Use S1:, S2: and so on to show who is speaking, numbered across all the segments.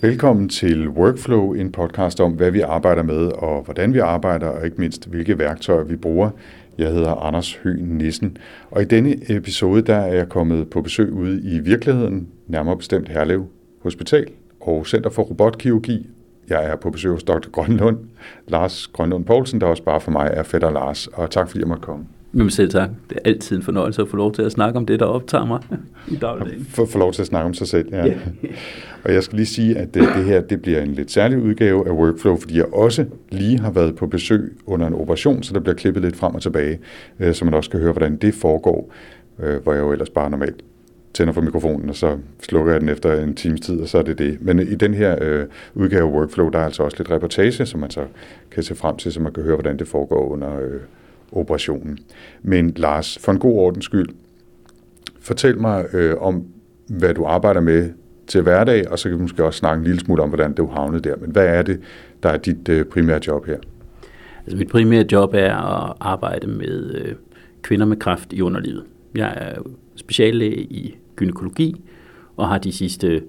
S1: Velkommen til Workflow, en podcast om, hvad vi arbejder med og hvordan vi arbejder, og ikke mindst, hvilke værktøjer vi bruger. Jeg hedder Anders Høen Nissen, og i denne episode der er jeg kommet på besøg ude i virkeligheden, nærmere bestemt Herlev Hospital og Center for Robotkirurgi. Jeg er på besøg hos Dr. Grønlund, Lars Grønlund Poulsen, der også bare for mig er fætter Lars, og tak fordi jeg måtte komme.
S2: Men selv tak. Det er altid en fornøjelse at få lov til at snakke om det, der optager mig i dagligdagen.
S1: Få, få lov til at snakke om sig selv, ja. Yeah. og jeg skal lige sige, at det, det her det bliver en lidt særlig udgave af Workflow, fordi jeg også lige har været på besøg under en operation, så der bliver klippet lidt frem og tilbage, øh, så man også kan høre, hvordan det foregår, øh, hvor jeg jo ellers bare normalt tænder for mikrofonen, og så slukker jeg den efter en times tid, og så er det det. Men i den her øh, udgave af Workflow, der er altså også lidt reportage, som man så kan se frem til, så man kan høre, hvordan det foregår under øh, operationen. Men Lars, for en god ordens skyld, fortæl mig øh, om, hvad du arbejder med til hverdag, og så kan vi måske også snakke en lille smule om, hvordan du havnede der. Men hvad er det, der er dit øh, primære job her?
S2: Altså mit primære job er at arbejde med øh, kvinder med kræft i underlivet. Jeg er speciallæge i gynækologi, og har de sidste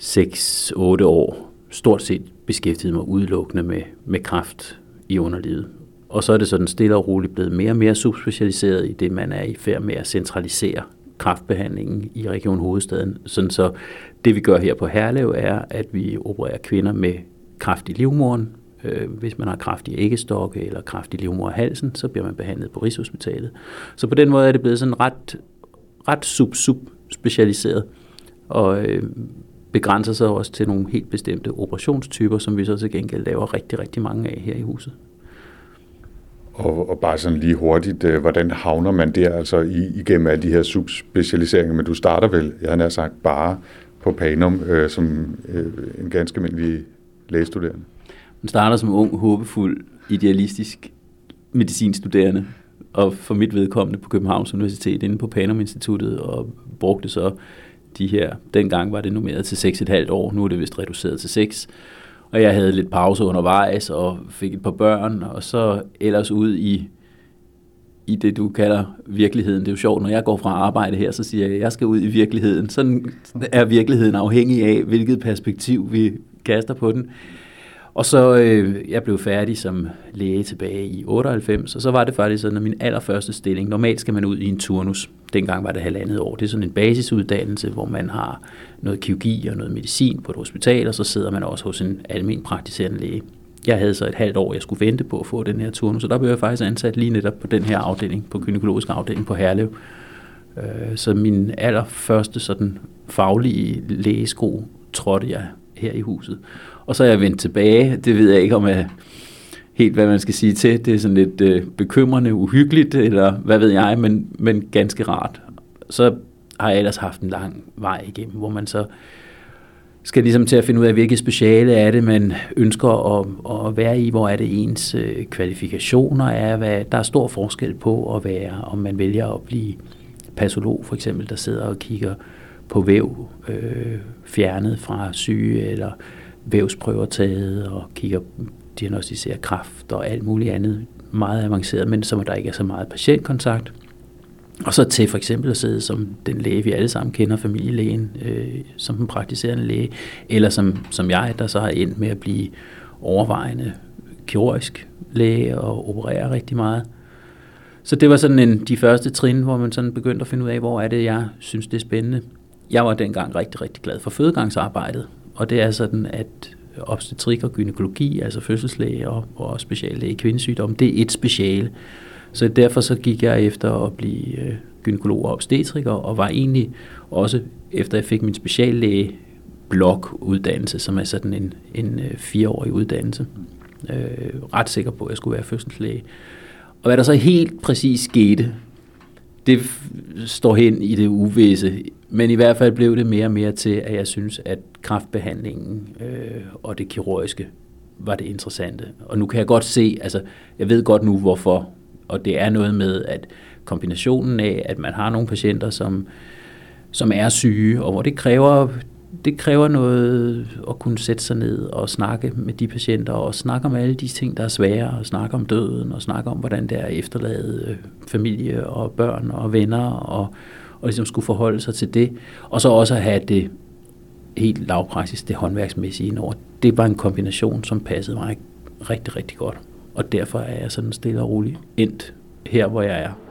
S2: 6-8 år stort set beskæftiget mig udelukkende med, med kræft i underlivet. Og så er det sådan stille og roligt blevet mere og mere subspecialiseret i det, man er i færd med at centralisere kraftbehandlingen i Region Hovedstaden. Sådan så det vi gør her på Herlev er, at vi opererer kvinder med kraft i livmoren. Øh, hvis man har kraft i æggestokke eller kraft i livmorhalsen, så bliver man behandlet på Rigshospitalet. Så på den måde er det blevet sådan ret, ret sub-sub-specialiseret. Og øh, begrænser sig også til nogle helt bestemte operationstyper, som vi så til gengæld laver rigtig, rigtig mange af her i huset.
S1: Og, og bare sådan lige hurtigt, øh, hvordan havner man der altså i, igennem alle de her subspecialiseringer? Men du starter vel, jeg har sagt, bare på Panum øh, som øh, en ganske almindelig lægestuderende.
S2: Man starter som ung, håbefuld, idealistisk medicinstuderende, og for mit vedkommende på Københavns Universitet inde på Panum Instituttet, og brugte så de her, dengang var det nummeret til 6,5 år, nu er det vist reduceret til 6 og jeg havde lidt pause undervejs og fik et par børn, og så ellers ud i, i det, du kalder virkeligheden. Det er jo sjovt, når jeg går fra arbejde her, så siger jeg, at jeg skal ud i virkeligheden. Sådan er virkeligheden afhængig af, hvilket perspektiv vi kaster på den. Og så øh, jeg blev færdig som læge tilbage i 98, og så var det faktisk sådan, at min allerførste stilling, normalt skal man ud i en turnus, dengang var det halvandet år, det er sådan en basisuddannelse, hvor man har noget kirurgi og noget medicin på et hospital, og så sidder man også hos en almen praktiserende læge. Jeg havde så et halvt år, jeg skulle vente på at få den her turnus, så der blev jeg faktisk ansat lige netop på den her afdeling, på gynækologisk afdeling på Herlev. Øh, så min allerførste sådan faglige lægesko trådte jeg her i huset. Og så er jeg vendt tilbage. Det ved jeg ikke, om jeg helt, hvad man skal sige til. Det er sådan lidt øh, bekymrende, uhyggeligt, eller hvad ved jeg, men, men ganske rart. Så har jeg ellers haft en lang vej igennem, hvor man så skal ligesom til at finde ud af, hvilket speciale er det, man ønsker at, at være i, hvor er det ens øh, kvalifikationer er, hvad, der er stor forskel på at være, om man vælger at blive patolog for eksempel, der sidder og kigger på væv øh, fjernet fra syge, eller vævsprøver taget og kigger, diagnostiserer kræft og alt muligt andet meget avanceret, men som der ikke er så meget patientkontakt. Og så til for eksempel at sidde som den læge, vi alle sammen kender, familielægen, øh, som den praktiserende læge, eller som, som jeg, der så har endt med at blive overvejende kirurgisk læge og operere rigtig meget. Så det var sådan en, de første trin, hvor man sådan begyndte at finde ud af, hvor er det, jeg synes, det er spændende. Jeg var dengang rigtig, rigtig glad for fødegangsarbejdet, og det er sådan, at obstetrik og gynækologi, altså fødselslæge og, og speciallæge i kvindesygdom, det er et speciale. Så derfor så gik jeg efter at blive øh, og obstetriker, og var egentlig også, efter jeg fik min speciallæge blokuddannelse, som er sådan en, en øh, fireårig uddannelse, øh, ret sikker på, at jeg skulle være fødselslæge. Og hvad der så helt præcis skete, det står hen i det uvisse. Men i hvert fald blev det mere og mere til, at jeg synes, at kraftbehandlingen øh, og det kirurgiske var det interessante. Og nu kan jeg godt se, altså jeg ved godt nu hvorfor, og det er noget med, at kombinationen af, at man har nogle patienter, som, som er syge, og hvor det kræver, det kræver noget at kunne sætte sig ned og snakke med de patienter, og snakke om alle de ting, der er svære, og snakke om døden, og snakke om, hvordan det er at efterlade øh, familie og børn og venner, og, og ligesom skulle forholde sig til det. Og så også at have det helt lavpraktisk det håndværksmæssige indover. Det var en kombination, som passede mig rigtig, rigtig godt. Og derfor er jeg sådan stille og roligt endt her, hvor jeg er.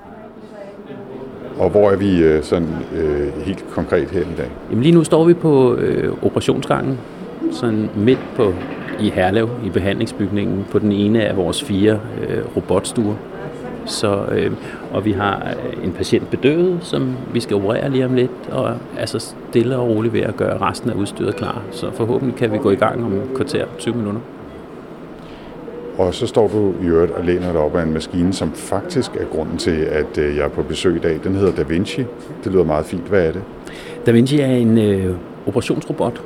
S1: Og hvor er vi øh, sådan øh, helt konkret her i dag?
S2: Jamen lige nu står vi på øh, operationsgangen, sådan midt på i Herlev, i behandlingsbygningen, på den ene af vores fire øh, robotstuer. Så, øh, og vi har øh, en patient bedøvet, som vi skal operere lige om lidt, og er så stille og roligt ved at gøre resten af udstyret klar. Så forhåbentlig kan vi gå i gang om kvarter 20 minutter.
S1: Og så står du i øvrigt og læner dig op af en maskine, som faktisk er grunden til, at øh, jeg er på besøg i dag. Den hedder Da Vinci. Det lyder meget fint. Hvad er det?
S2: Da Vinci er en øh, operationsrobot.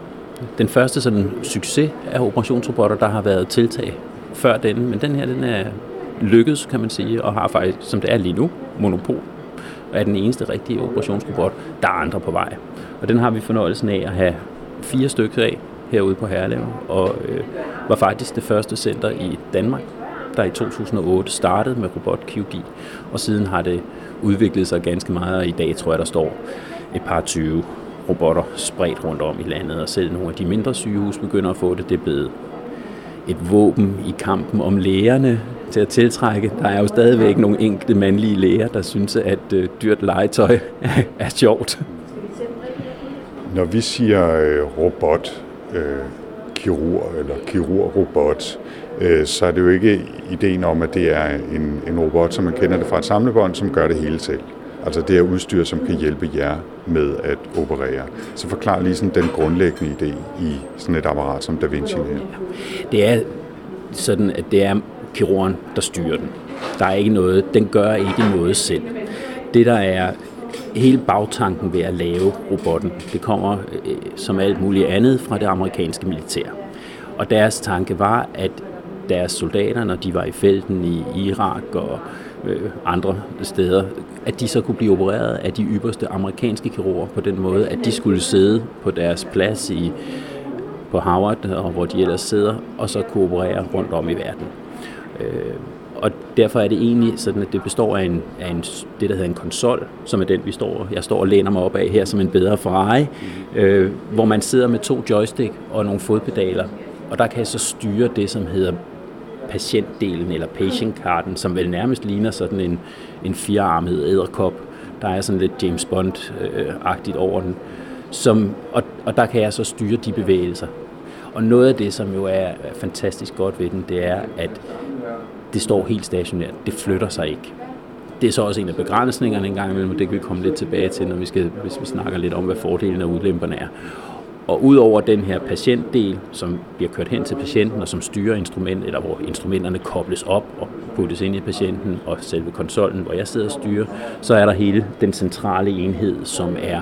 S2: Den første sådan succes af operationsrobotter, der har været tiltag før den, men den her den er lykkedes, kan man sige, og har faktisk, som det er lige nu, monopol og er den eneste rigtige operationsrobot. Der er andre på vej. Og den har vi fornøjelsen af at have fire stykker af herude på Herlev, og øh, var faktisk det første center i Danmark, der i 2008 startede med robotkirurgi, og siden har det udviklet sig ganske meget, og i dag tror jeg, der står et par 20 robotter spredt rundt om i landet, og selv nogle af de mindre sygehus begynder at få det. Det er blevet et våben i kampen om lægerne til at tiltrække. Der er jo stadigvæk nogle enkelte mandlige læger, der synes, at øh, dyrt legetøj er sjovt.
S1: Når vi siger øh, robot, øh, kirurg eller kirurgrobot, øh, så er det jo ikke ideen om, at det er en, en robot, som man kender det fra et samlebånd, som gør det hele selv. Altså det er udstyr, som kan hjælpe jer med at operere. Så forklar lige sådan den grundlæggende idé i sådan et apparat som Da Vinci her.
S2: Det er sådan, at det er kirurgen, der styrer den. Der er ikke noget, den gør ikke noget selv. Det der er hele bagtanken ved at lave robotten, det kommer øh, som alt muligt andet fra det amerikanske militær. Og deres tanke var, at deres soldater, når de var i felten i Irak og øh, andre steder, at de så kunne blive opereret af de ypperste amerikanske kirurger på den måde, at de skulle sidde på deres plads i, på Harvard, og hvor de ellers sidder, og så kunne operere rundt om i verden. Øh, og derfor er det egentlig sådan, at det består af, en, af en, det, der hedder en konsol, som er den, vi står, jeg står og læner mig op af her som en bedre Ferrari, øh, hvor man sidder med to joystick og nogle fodpedaler, og der kan jeg så styre det, som hedder patientdelen eller patientkarten, som vel nærmest ligner sådan en, en firearmet æderkop. Der er sådan lidt James Bond-agtigt over den. Som, og, og der kan jeg så styre de bevægelser. Og noget af det, som jo er fantastisk godt ved den, det er, at det står helt stationært. Det flytter sig ikke. Det er så også en af begrænsningerne en gang imellem, og det kan vi komme lidt tilbage til, når vi skal, hvis vi snakker lidt om, hvad fordelene og udlemperne er. Og udover den her patientdel, som bliver kørt hen til patienten, og som styrer instrument, eller hvor instrumenterne kobles op og puttes ind i patienten, og selve konsollen, hvor jeg sidder og styrer, så er der hele den centrale enhed, som er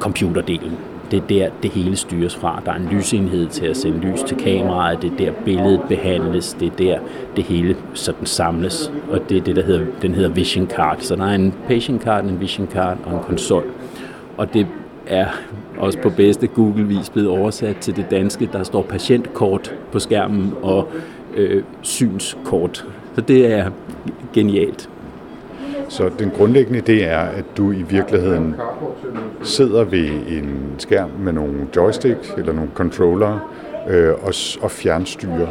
S2: computerdelen det er der, det hele styres fra. Der er en lysenhed til at sende lys til kameraet, det er der billedet behandles, det er der det hele sådan samles, og det er det, der hedder, den hedder vision card. Så der er en patient card, en vision card og en konsol. Og det er også på bedste Google-vis blevet oversat til det danske. Der står patientkort på skærmen og øh, synskort. Så det er genialt.
S1: Så den grundlæggende idé er, at du i virkeligheden sidder ved en skærm med nogle joystick eller nogle controller øh, og, og fjernstyrer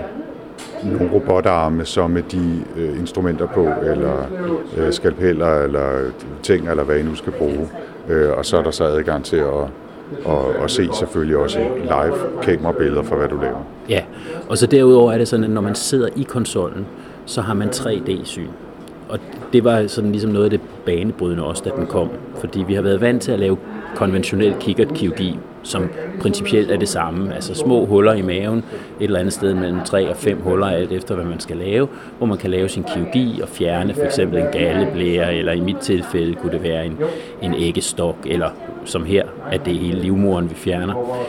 S1: nogle robotarme, så med de øh, instrumenter på, eller øh, skalpeller, eller ting, eller hvad I nu skal bruge. Øh, og så er der så adgang til at og, og se selvfølgelig også live kamerabilleder for, hvad du laver.
S2: Ja, og så derudover er det sådan, at når man sidder i konsollen, så har man 3D-syn og det var sådan ligesom noget af det banebrydende også, da den kom. Fordi vi har været vant til at lave konventionel kikkertkirurgi, som principielt er det samme. Altså små huller i maven, et eller andet sted mellem tre og fem huller, alt efter hvad man skal lave, hvor man kan lave sin kirurgi og fjerne for eksempel en galleblære, eller i mit tilfælde kunne det være en, en æggestok, eller som her, at det er hele livmoren, vi fjerner.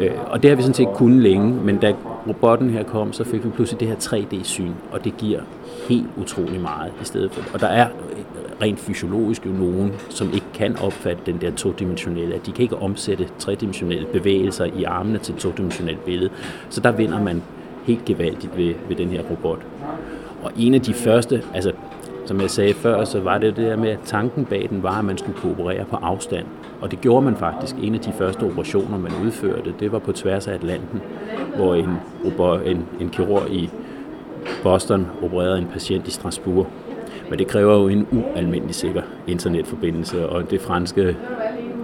S2: Øh, og det har vi sådan set kunnet længe, men da robotten her kom, så fik vi pludselig det her 3D-syn, og det giver helt utrolig meget i stedet for. Og der er øh, rent fysiologisk jo nogen, som ikke kan opfatte den der todimensionelle, at de kan ikke omsætte tredimensionelle bevægelser i armene til et todimensionelt billede. Så der vinder man helt gevaldigt ved, ved den her robot. Og en af de første, altså som jeg sagde før, så var det det der med, at tanken bag den var, at man skulle kooperere på afstand. Og det gjorde man faktisk. En af de første operationer, man udførte, det var på tværs af Atlanten, hvor en, en, en kirurg i Boston opererede en patient i Strasbourg. Men det kræver jo en ualmindelig sikker internetforbindelse, og det franske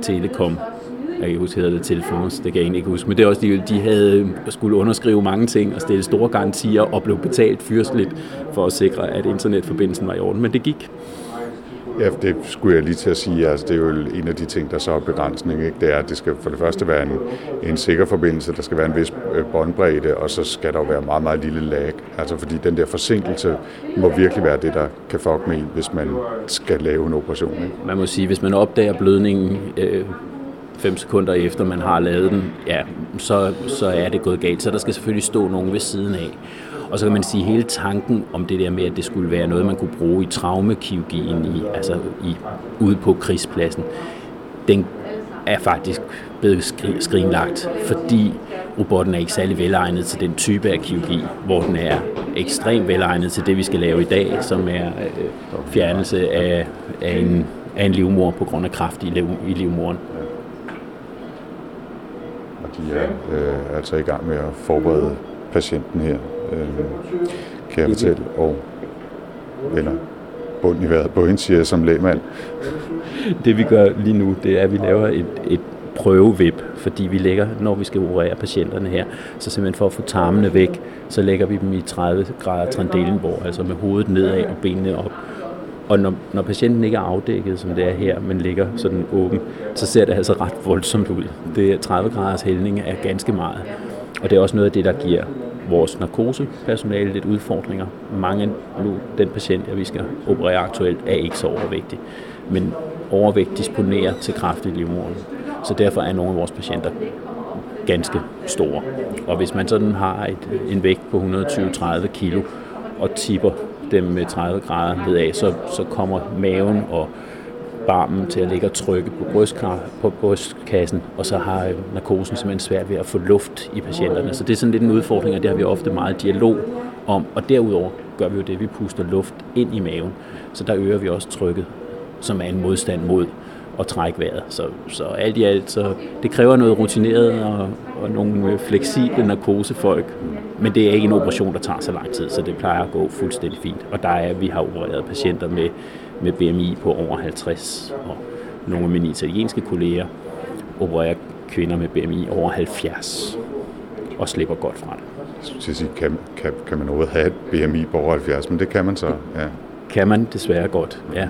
S2: Telekom jeg kan huske, det Telefons, det kan jeg egentlig ikke huske, men det er også, de, de havde skulle underskrive mange ting og stille store garantier og blev betalt fyrstligt for at sikre, at internetforbindelsen var i orden, men det gik.
S1: Ja, det skulle jeg lige til at sige. Altså, det er jo en af de ting, der så er begrænsning. Ikke? Det er, at det skal for det første være en, en sikker forbindelse, der skal være en vis øh, båndbredde, og så skal der jo være meget, meget lille lag. Altså, fordi den der forsinkelse må virkelig være det, der kan fuck med en, hvis man skal lave en operation. Ikke?
S2: Man må sige, hvis man opdager blødningen øh, fem sekunder efter man har lavet den, ja, så, så er det gået galt. Så der skal selvfølgelig stå nogen ved siden af. Og så kan man sige, at hele tanken om det der med, at det skulle være noget, man kunne bruge i traumekirurgien, i, altså i, ude på krigspladsen, den er faktisk blevet skrinlagt, fordi robotten er ikke særlig velegnet til den type af kirurgi, hvor den er ekstremt velegnet til det, vi skal lave i dag, som er øh, fjernelse af, af, en, af en livmor på grund af kraft i, liv, i livmoren.
S1: Og de er øh, altså i gang med at forberede patienten her øh, kan jeg fortælle, og eller bund i vejret på hende, siger jeg som lægmand.
S2: Det vi gør lige nu, det er, at vi laver et, et prøvevip, fordi vi lægger, når vi skal operere patienterne her, så simpelthen for at få tarmene væk, så lægger vi dem i 30 grader Trendelenborg, altså med hovedet nedad og benene op. Og når, når patienten ikke er afdækket, som det er her, men ligger sådan åben, så ser det altså ret voldsomt ud. Det er 30 graders hældning er ganske meget. Og det er også noget af det, der giver vores narkosepersonale lidt udfordringer. Mange nu, den patient, vi skal operere aktuelt, er ikke så overvægtig. Men overvægt disponerer til kraft i livmoderen. Så derfor er nogle af vores patienter ganske store. Og hvis man sådan har et, en vægt på 120-30 kilo og tipper dem med 30 grader nedad, så, så kommer maven og barmen til at ligge og trykke på, brystkar, på brystkassen, og så har øh, narkosen simpelthen svært ved at få luft i patienterne. Så det er sådan lidt en udfordring, og det har vi ofte meget dialog om. Og derudover gør vi jo det, at vi puster luft ind i maven, så der øger vi også trykket, som er en modstand mod at trække vejret. Så, så alt i alt, så det kræver noget rutineret og, og nogle øh, fleksible narkosefolk, men det er ikke en operation, der tager så lang tid, så det plejer at gå fuldstændig fint. Og der er, vi har opereret patienter med med BMI på over 50, og nogle af mine italienske kolleger opererer kvinder med BMI over 70 og slipper godt fra det.
S1: Så sige, kan, kan, kan man overhovedet have et BMI på over 70, men det kan man så, ja.
S2: Kan man desværre godt, ja.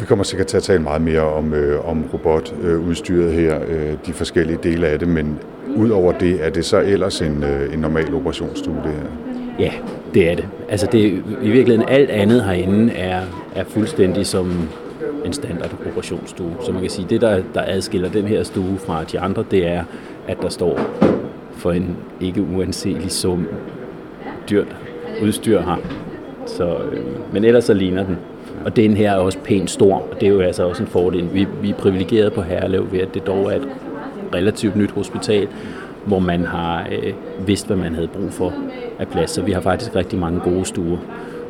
S1: Vi kommer sikkert til at tale meget mere om, øh, om robotudstyret her, øh, de forskellige dele af det, men udover det, er det så ellers en, øh, en normal operationsstue, det her?
S2: Ja, det er det. Altså det, i virkeligheden alt andet herinde er, er fuldstændig som en standard operationsstue. Så man kan sige, det der, der adskiller den her stue fra de andre, det er, at der står for en ikke uanselig sum dyrt udstyr her. Så, øh, men ellers så ligner den. Og den her er også pænt stor, og det er jo altså også en fordel. Vi, vi er privilegerede på Herlev ved, at det dog er et relativt nyt hospital, hvor man har øh, vidst, hvad man havde brug for af plads. Så vi har faktisk rigtig mange gode stuer,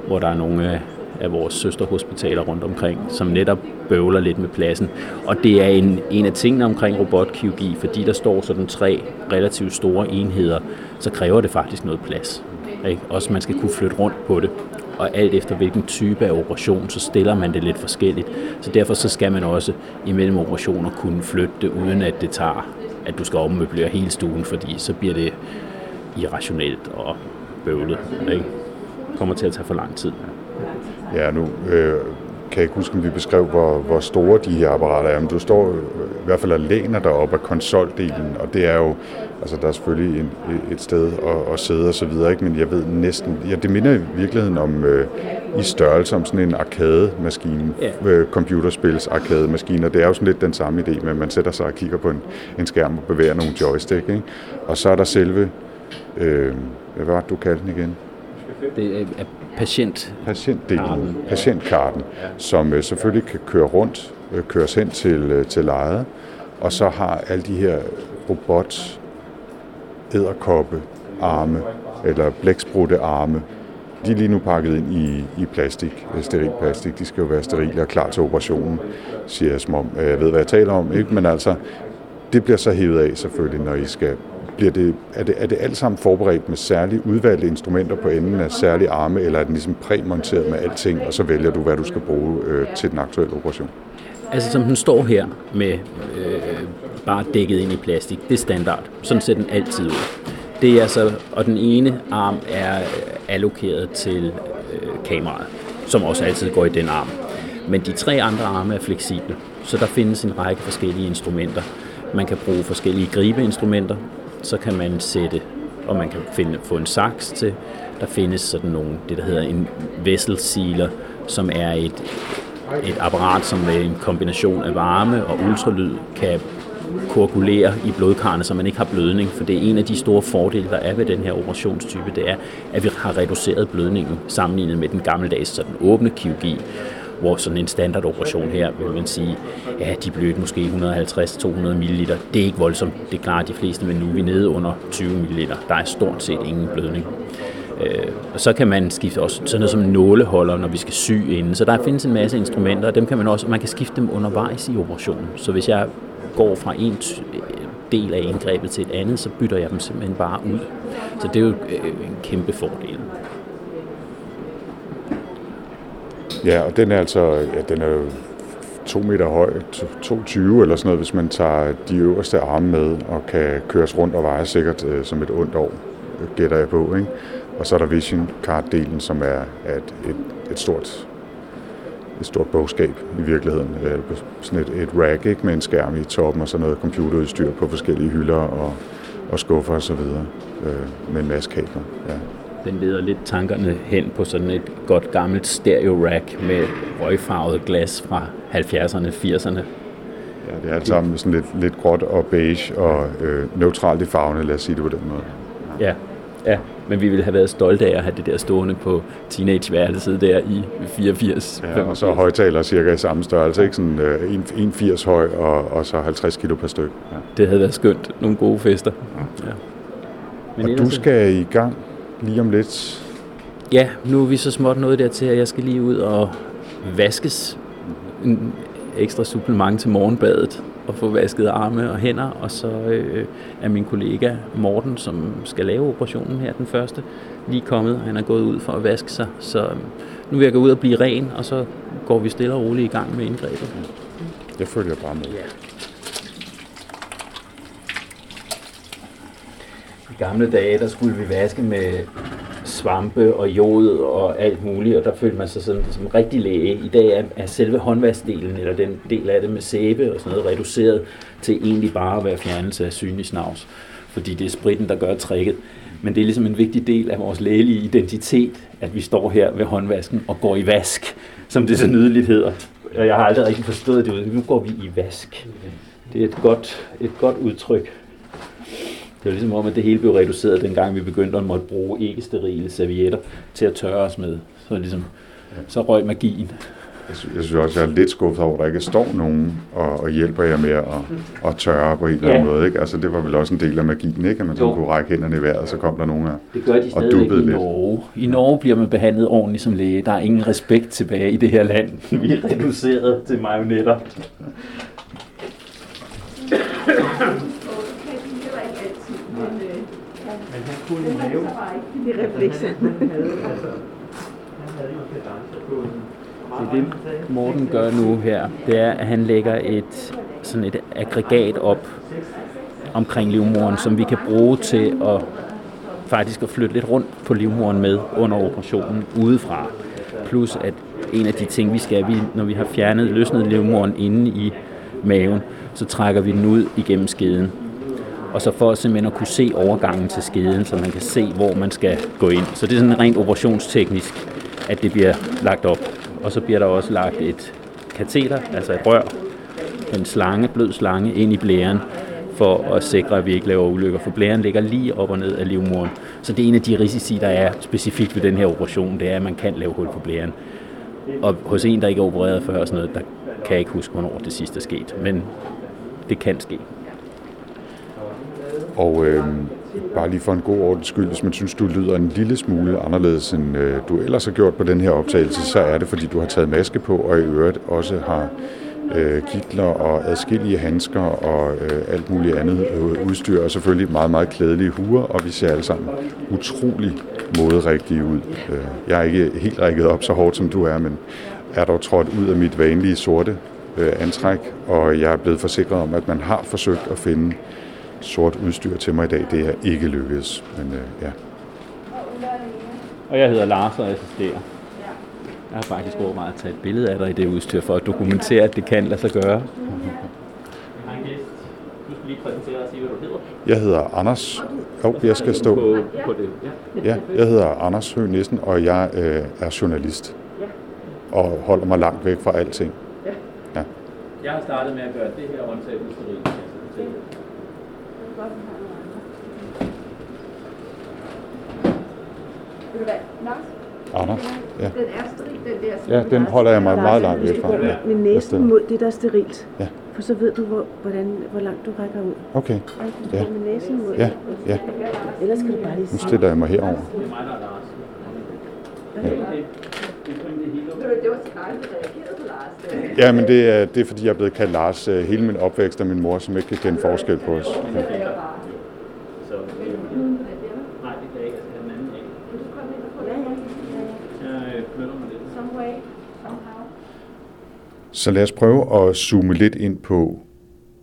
S2: hvor der er nogle af, af vores søsterhospitaler rundt omkring, som netop bøvler lidt med pladsen. Og det er en, en af tingene omkring robotkirurgi, fordi der står sådan tre relativt store enheder, så kræver det faktisk noget plads. Ikke? Også man skal kunne flytte rundt på det og alt efter hvilken type af operation, så stiller man det lidt forskelligt. Så derfor så skal man også imellem operationer kunne flytte det, uden at det tager at du skal ommøblere hele stuen, fordi så bliver det irrationelt og bøvlet. Ikke? Kommer til at tage for lang tid.
S1: Ja, nu øh, kan jeg ikke huske, om vi beskrev, hvor, hvor store de her apparater er, men du står i hvert fald og læner dig op af konsoldelen, og det er jo, altså der er selvfølgelig en, et sted at, at sidde og så videre, ikke? men jeg ved næsten, ja, det minder i virkeligheden om øh, i størrelse om sådan en arcade-maskine, ja. øh, computerspils arcade-maskine, og det er jo sådan lidt den samme idé med, at man sætter sig og kigger på en, en skærm og bevæger nogle joystick, ikke? og så er der selve, øh, hvad var det, du kaldte den igen?
S2: Det er patient.
S1: Patientdelen, patientkarten, ja. som øh, selvfølgelig kan køre rundt, øh, køres hen til, øh, til lejet, og så har alle de her robot æderkoppe arme, eller blæksprutte arme, de er lige nu pakket ind i, i plastik, steril plastik. De skal jo være sterile og klar til operationen, siger jeg som om. Jeg ved, hvad jeg taler om, ikke? men altså, det bliver så hævet af selvfølgelig, når I skal bliver det, er, det, er det alt sammen forberedt med særlige udvalgte instrumenter på enden af særlige arme, eller er den ligesom præmonteret med alting, og så vælger du, hvad du skal bruge øh, til den aktuelle operation?
S2: Altså som den står her med øh, bare dækket ind i plastik, det er standard. Sådan ser den altid ud. Det er altså, og den ene arm er øh, allokeret til øh, kameraet, som også altid går i den arm. Men de tre andre arme er fleksible, så der findes en række forskellige instrumenter. Man kan bruge forskellige gribeinstrumenter, så kan man sætte, og man kan finde, få en saks til. Der findes sådan nogle, det der hedder en vessel sealer, som er et, et apparat, som med en kombination af varme og ultralyd kan koagulere i blodkarrene, så man ikke har blødning. For det er en af de store fordele, der er ved den her operationstype, det er, at vi har reduceret blødningen sammenlignet med den gammeldags sådan åbne kirurgi, hvor sådan en standardoperation her, vil man sige, ja, de blødte måske 150-200 ml. Det er ikke voldsomt, det klarer de fleste, men nu er vi nede under 20 ml. Der er stort set ingen blødning. Øh, og så kan man skifte også sådan noget som nåleholder, når vi skal sy inden. Så der findes en masse instrumenter, og dem kan man også, man kan skifte dem undervejs i operationen. Så hvis jeg går fra en del af indgrebet til et andet, så bytter jeg dem simpelthen bare ud. Så det er jo øh, en kæmpe fordel.
S1: Ja, og den er altså, ja, den er jo to meter høj, 2,20 eller sådan noget, hvis man tager de øverste arme med og kan køres rundt og veje sikkert øh, som et ondt år, gætter jeg på. Ikke? Og så er der Vision Card-delen, som er et, et, et stort et stort bogskab i virkeligheden. Øh, sådan et, et rack ikke, med en skærm i toppen og sådan noget computerudstyr på forskellige hylder og, og skuffer osv. Øh, med en masse kabler. Ja.
S2: Den leder lidt tankerne hen på sådan et godt gammelt stereo-rack med røgfarvet glas fra 70'erne, 80'erne.
S1: Ja, det er alt sammen sådan lidt, lidt gråt og beige og øh, neutralt i farvene, lad os sige det på den måde.
S2: Ja, ja. men vi ville have været stolte af at have det der stående på teenageværelset der i 84.
S1: Ja, og så højtaler cirka i samme størrelse, ikke sådan øh, 1,80 høj og, og så 50 kilo per stykke. Ja.
S2: Det havde været skønt. Nogle gode fester. Ja. Ja.
S1: Men og du skal i gang lige om lidt?
S2: Ja, nu er vi så småt nået dertil, at jeg skal lige ud og vaskes en ekstra supplement til morgenbadet og få vasket arme og hænder, og så øh, er min kollega Morten, som skal lave operationen her, den første, lige kommet. Han er gået ud for at vaske sig, så øh, nu vil jeg gå ud og blive ren, og så går vi stille og roligt i gang med indgrebet.
S1: Jeg følger bare med. Ja.
S2: Gamle dage, der skulle vi vaske med svampe og jod og alt muligt, og der følte man sig sådan, som rigtig læge. I dag er, er selve håndvaskdelen, eller den del af det med sæbe og sådan noget, reduceret til egentlig bare at være fjernelse af synlig snavs, fordi det er spritten, der gør tricket. Men det er ligesom en vigtig del af vores lægelige identitet, at vi står her ved håndvasken og går i vask, som det så nydeligt hedder. Jeg har aldrig rigtig forstået det. Nu går vi i vask. Det er et godt, et godt udtryk. Det var ligesom om, at det hele blev reduceret, dengang vi begyndte at måtte bruge ikke-sterile servietter til at tørre os med. Så, ligesom, så røg magien.
S1: Jeg synes, jeg synes også, jeg er lidt skuffet over, at der ikke står nogen og, og hjælper jer med at, at tørre på en eller anden ja. måde. Ikke? Altså, det var vel også en del af magien, ikke? at man kunne række hænderne i vejret, og så kom der nogen af
S2: Det gør de stadigvæk i Norge. Lidt. I Norge bliver man behandlet ordentligt som læge. Der er ingen respekt tilbage i det her land. Vi er reduceret til marionetter. Kunne lave. Det reflekser. Så det Morten gør nu her, det er, at han lægger et, sådan et aggregat op omkring livmoren, som vi kan bruge til at faktisk at flytte lidt rundt på livmoren med under operationen udefra. Plus at en af de ting, vi skal, vi, når vi har fjernet, løsnet livmoren inde i maven, så trækker vi den ud igennem skeden og så for simpelthen at kunne se overgangen til skeden, så man kan se, hvor man skal gå ind. Så det er sådan rent operationsteknisk, at det bliver lagt op. Og så bliver der også lagt et kateter, altså et rør, en slange, blød slange, ind i blæren, for at sikre, at vi ikke laver ulykker. For blæren ligger lige op og ned af livmoderen. Så det er en af de risici, der er specifikt ved den her operation, det er, at man kan lave hul på blæren. Og hos en, der ikke er opereret før, sådan noget, der kan jeg ikke huske, hvornår det sidste er sket. Men det kan ske.
S1: Og øh, bare lige for en god ordens skyld, hvis man synes, du lyder en lille smule anderledes, end øh, du ellers har gjort på den her optagelse, så er det, fordi du har taget maske på, og i øvrigt også har øh, kitler og adskillige handsker og øh, alt muligt andet øh, udstyr, og selvfølgelig meget, meget klædelige huer, og vi ser alle sammen utrolig moderigtige ud. Øh, jeg er ikke helt rækket op så hårdt, som du er, men er dog trådt ud af mit vanlige sorte øh, antræk, og jeg er blevet forsikret om, at man har forsøgt at finde sort udstyr til mig i dag. Det er ikke lykkedes, men øh, ja.
S2: Og jeg hedder Lars og assisterer. Jeg har faktisk overvejet at tage et billede af dig i det udstyr for at dokumentere, at det kan lade sig gøre.
S1: Jeg hedder Anders. Jo, jeg skal stå.
S2: På, på det.
S1: Ja, jeg hedder Anders Høgh Nissen, og jeg øh, er journalist. Og holder mig langt væk fra alting. Ja.
S2: Jeg har startet med at gøre det her håndtag sterilt.
S3: Ved du hvad, Lars?
S1: Anders. Ja.
S3: Den er steril, den der.
S1: Ja, den
S3: har.
S1: holder jeg mig meget langt væk fra. Ja.
S4: med næsen mod det, der er sterilt.
S1: Ja.
S4: For så ved du, hvor, hvordan, hvor langt du rækker ud.
S1: Okay,
S4: Ja.
S1: Ja.
S4: med næsen mod
S1: ja, ja.
S4: Ellers skal du bare lige
S1: Nu stiller jeg mig herover.
S2: Det
S3: Det var på Lars.
S1: Ja, men det er, det er fordi, jeg er blevet kaldt Lars øh, hele min opvækst af min mor, som ikke kan kende forskel på os. Ja.
S2: Så, nej, det kan jeg ikke. Jeg skal have den anden af.
S4: Ja.
S1: Så lad os prøve at zoome lidt ind på,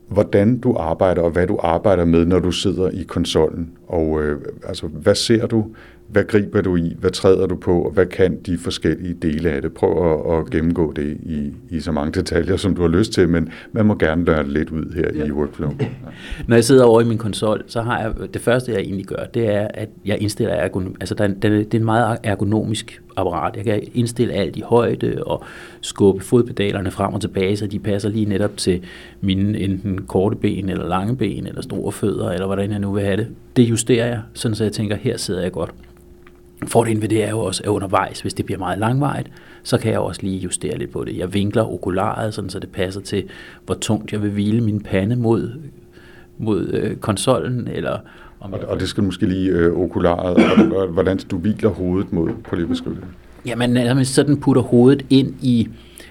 S1: hvordan du arbejder og hvad du arbejder med, når du sidder i konsollen. Og øh, altså, hvad ser du? Hvad griber du i? Hvad træder du på? Og hvad kan de forskellige dele af det? Prøv at, at gennemgå det i, i så mange detaljer, som du har lyst til, men man må gerne lære det lidt ud her ja. i Workflow.
S2: Når jeg sidder over i min konsol, så har jeg, det første jeg egentlig gør, det er, at jeg indstiller ergonom, altså der, er en- der, det er en meget ergonomisk apparat. Jeg kan indstille alt i højde og skubbe fodpedalerne frem og tilbage, så de passer lige netop til mine enten korte ben eller lange ben eller store fødder, eller hvordan jeg nu vil have det. Det justerer jeg, sådan så jeg tænker, her sidder jeg godt. Fordelen ved det er jo også, at undervejs, hvis det bliver meget langvejt, så kan jeg også lige justere lidt på det. Jeg vinkler okularet, sådan så det passer til, hvor tungt jeg vil hvile min pande mod, mod øh, konsollen, eller om
S1: Og, og det skal måske lige øh, okularet, og, og hvordan du hviler hovedet mod, på det beskrive det.
S2: Jamen, man sådan putter hovedet ind i...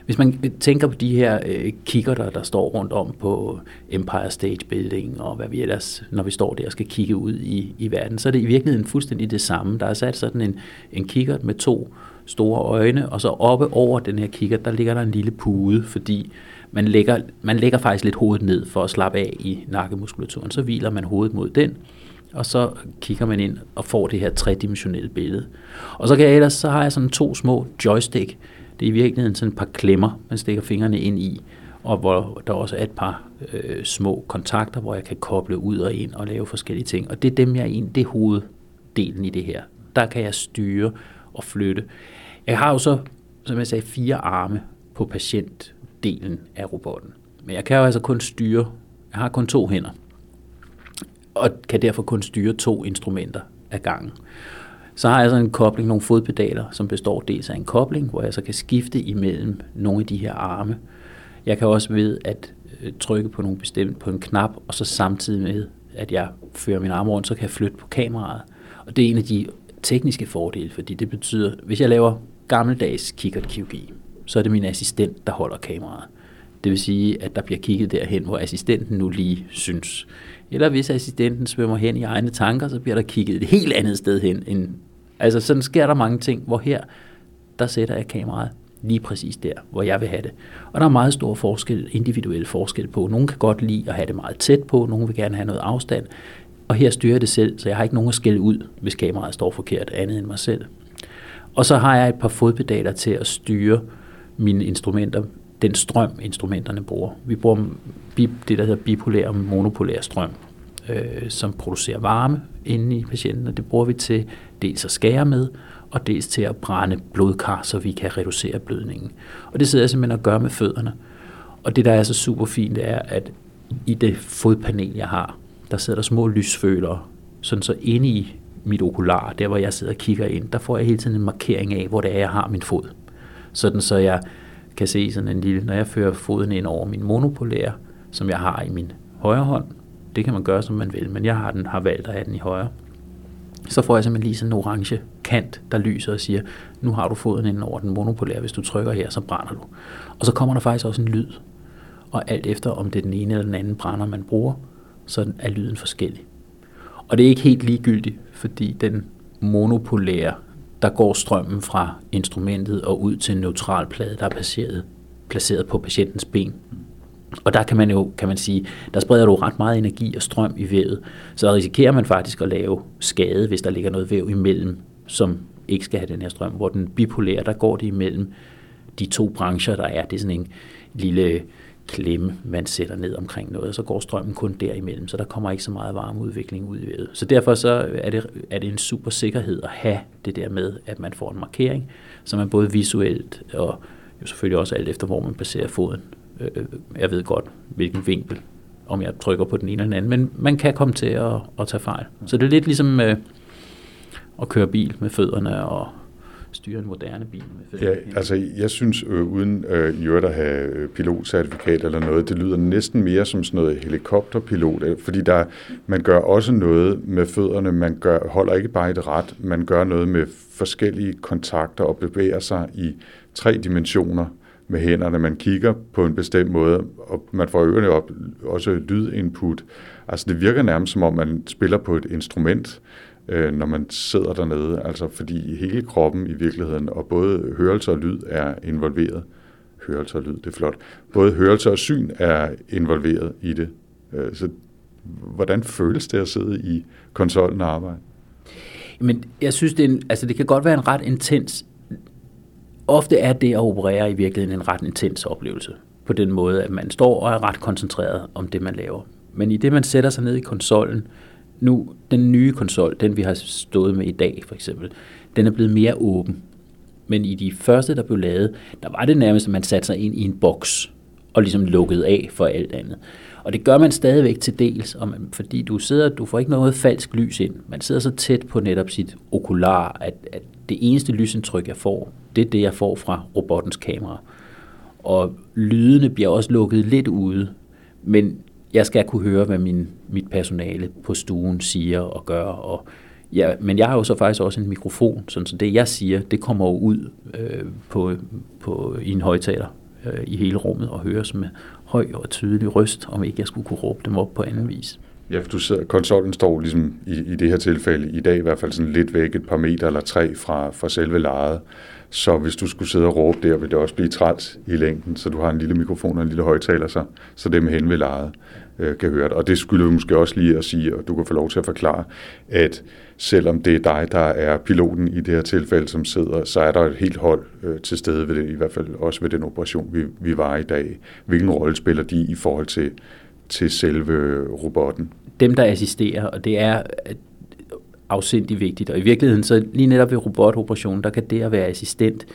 S2: Hvis man tænker på de her øh, kikkerter, der står rundt om på Empire State Building, og hvad vi ellers, når vi står der og skal kigge ud i, i verden, så er det i virkeligheden fuldstændig det samme. Der er sat sådan en, en kikkert med to store øjne, og så oppe over den her kikkert, der ligger der en lille pude, fordi man lægger, man lægger faktisk lidt hovedet ned for at slappe af i nakkemuskulaturen. Så hviler man hovedet mod den, og så kigger man ind og får det her tredimensionelle billede. Og så kan jeg ellers, så har jeg sådan to små joystick. Det er i virkeligheden sådan et par klemmer, man stikker fingrene ind i, og hvor der også er et par øh, små kontakter, hvor jeg kan koble ud og ind og lave forskellige ting. Og det er dem, jeg egentlig, det er hoveddelen i det her. Der kan jeg styre og flytte. Jeg har jo så, som jeg sagde, fire arme på patientdelen af robotten. Men jeg kan jo altså kun styre, jeg har kun to hænder og kan derfor kun styre to instrumenter ad gangen. Så har jeg så en kobling, nogle fodpedaler, som består dels af en kobling, hvor jeg så kan skifte imellem nogle af de her arme. Jeg kan også ved at øh, trykke på nogle bestemt på en knap, og så samtidig med, at jeg fører min arm rundt, så kan jeg flytte på kameraet. Og det er en af de tekniske fordele, fordi det betyder, hvis jeg laver gammeldags kikkertkirurgi, så er det min assistent, der holder kameraet. Det vil sige, at der bliver kigget derhen, hvor assistenten nu lige synes. Eller hvis assistenten svømmer hen i egne tanker, så bliver der kigget et helt andet sted hen. End, altså sådan sker der mange ting, hvor her, der sætter jeg kameraet lige præcis der, hvor jeg vil have det. Og der er meget stor forskel, individuel forskel på. Nogle kan godt lide at have det meget tæt på, nogle vil gerne have noget afstand. Og her styrer jeg det selv, så jeg har ikke nogen at skælde ud, hvis kameraet står forkert andet end mig selv. Og så har jeg et par fodpedaler til at styre mine instrumenter, den strøm, instrumenterne bruger. Vi bruger det, der hedder bipolær og monopolær strøm, øh, som producerer varme inde i patienten, og det bruger vi til dels at skære med, og dels til at brænde blodkar, så vi kan reducere blødningen. Og det sidder jeg simpelthen og gør med fødderne. Og det, der er så super fint, det er, at i det fodpanel, jeg har, der sidder der små lysfølere, sådan så inde i mit okular, der hvor jeg sidder og kigger ind, der får jeg hele tiden en markering af, hvor det er, jeg har min fod. Sådan så jeg kan se sådan en lille, når jeg fører foden ind over min monopolære, som jeg har i min højre hånd, det kan man gøre, som man vil, men jeg har, den, har valgt at have den i højre. Så får jeg simpelthen lige sådan en orange kant, der lyser og siger, nu har du foden inden over den monopolære, hvis du trykker her, så brænder du. Og så kommer der faktisk også en lyd. Og alt efter, om det er den ene eller den anden brænder, man bruger, så er lyden forskellig. Og det er ikke helt ligegyldigt, fordi den monopolære, der går strømmen fra instrumentet og ud til en neutral plade, der er placeret, placeret på patientens ben. Og der kan man jo, kan man sige, der spreder du ret meget energi og strøm i vævet. Så der risikerer man faktisk at lave skade, hvis der ligger noget væv imellem, som ikke skal have den her strøm. Hvor den bipolære, der går det imellem de to brancher, der er. Det er sådan en lille klemme, man sætter ned omkring noget, og så går strømmen kun derimellem, så der kommer ikke så meget varmeudvikling ud i vævet. Så derfor så er det, er det en super sikkerhed at have det der med, at man får en markering, så man både visuelt og jo selvfølgelig også alt efter, hvor man placerer foden. Øh, jeg ved godt, hvilken vinkel, om jeg trykker på den ene eller den anden, men man kan komme til at, at tage fejl. Så det er lidt ligesom øh, at køre bil med fødderne og styre en moderne bil med
S1: Ja, altså jeg synes, øh, uden øh, i øvrigt at have øh, pilotcertifikat eller noget, det lyder næsten mere som sådan noget helikopterpilot, øh, fordi der, man gør også noget med fødderne, man gør, holder ikke bare et ret, man gør noget med forskellige kontakter og bevæger sig i tre dimensioner med hænderne. Man kigger på en bestemt måde, og man får ørerne op, også lydinput. Altså det virker nærmest som om, man spiller på et instrument, øh, når man sidder dernede. Altså fordi hele kroppen i virkeligheden, og både hørelse og lyd er involveret. Hørelse og lyd, det er flot. Både hørelse og syn er involveret i det. Øh, så hvordan føles det at sidde i konsollen og arbejde?
S2: Men jeg synes, det, er en, altså det kan godt være en ret intens ofte er det at operere i virkeligheden en ret intens oplevelse. På den måde, at man står og er ret koncentreret om det, man laver. Men i det, man sætter sig ned i konsollen, nu, den nye konsol, den vi har stået med i dag for eksempel, den er blevet mere åben. Men i de første, der blev lavet, der var det nærmest, at man satte sig ind i en boks og ligesom lukkede af for alt andet. Og det gør man stadigvæk til dels, fordi du sidder, du får ikke noget falsk lys ind. Man sidder så tæt på netop sit okular, at, at det eneste lysindtryk, jeg får, det er det, jeg får fra robottens kamera. Og lydene bliver også lukket lidt ude, men jeg skal kunne høre, hvad min, mit personale på stuen siger og gør. Og ja, men jeg har jo så faktisk også en mikrofon, sådan så det jeg siger, det kommer jo ud øh, på, på, i en højtaler øh, i hele rummet og høres med høj og tydelig røst, om ikke jeg skulle kunne råbe dem op på anden vis.
S1: Ja, for du sidder, konsollen står ligesom i, i det her tilfælde i dag i hvert fald sådan lidt væk, et par meter eller tre fra, fra selve lejet. Så hvis du skulle sidde og råbe der, vil det også blive træt i længden, så du har en lille mikrofon og en lille højtaler, så, så dem hen ved lejet øh, kan høre det. Og det skulle vi måske også lige at sige, og du kan få lov til at forklare, at selvom det er dig, der er piloten i det her tilfælde, som sidder, så er der et helt hold øh, til stede ved det, i hvert fald også ved den operation, vi, vi var i dag. Hvilken rolle spiller de i forhold til, til selve robotten?
S2: Dem, der assisterer, og det er afsindig vigtigt. Og i virkeligheden, så lige netop ved robotoperationen, der kan det at være assistent,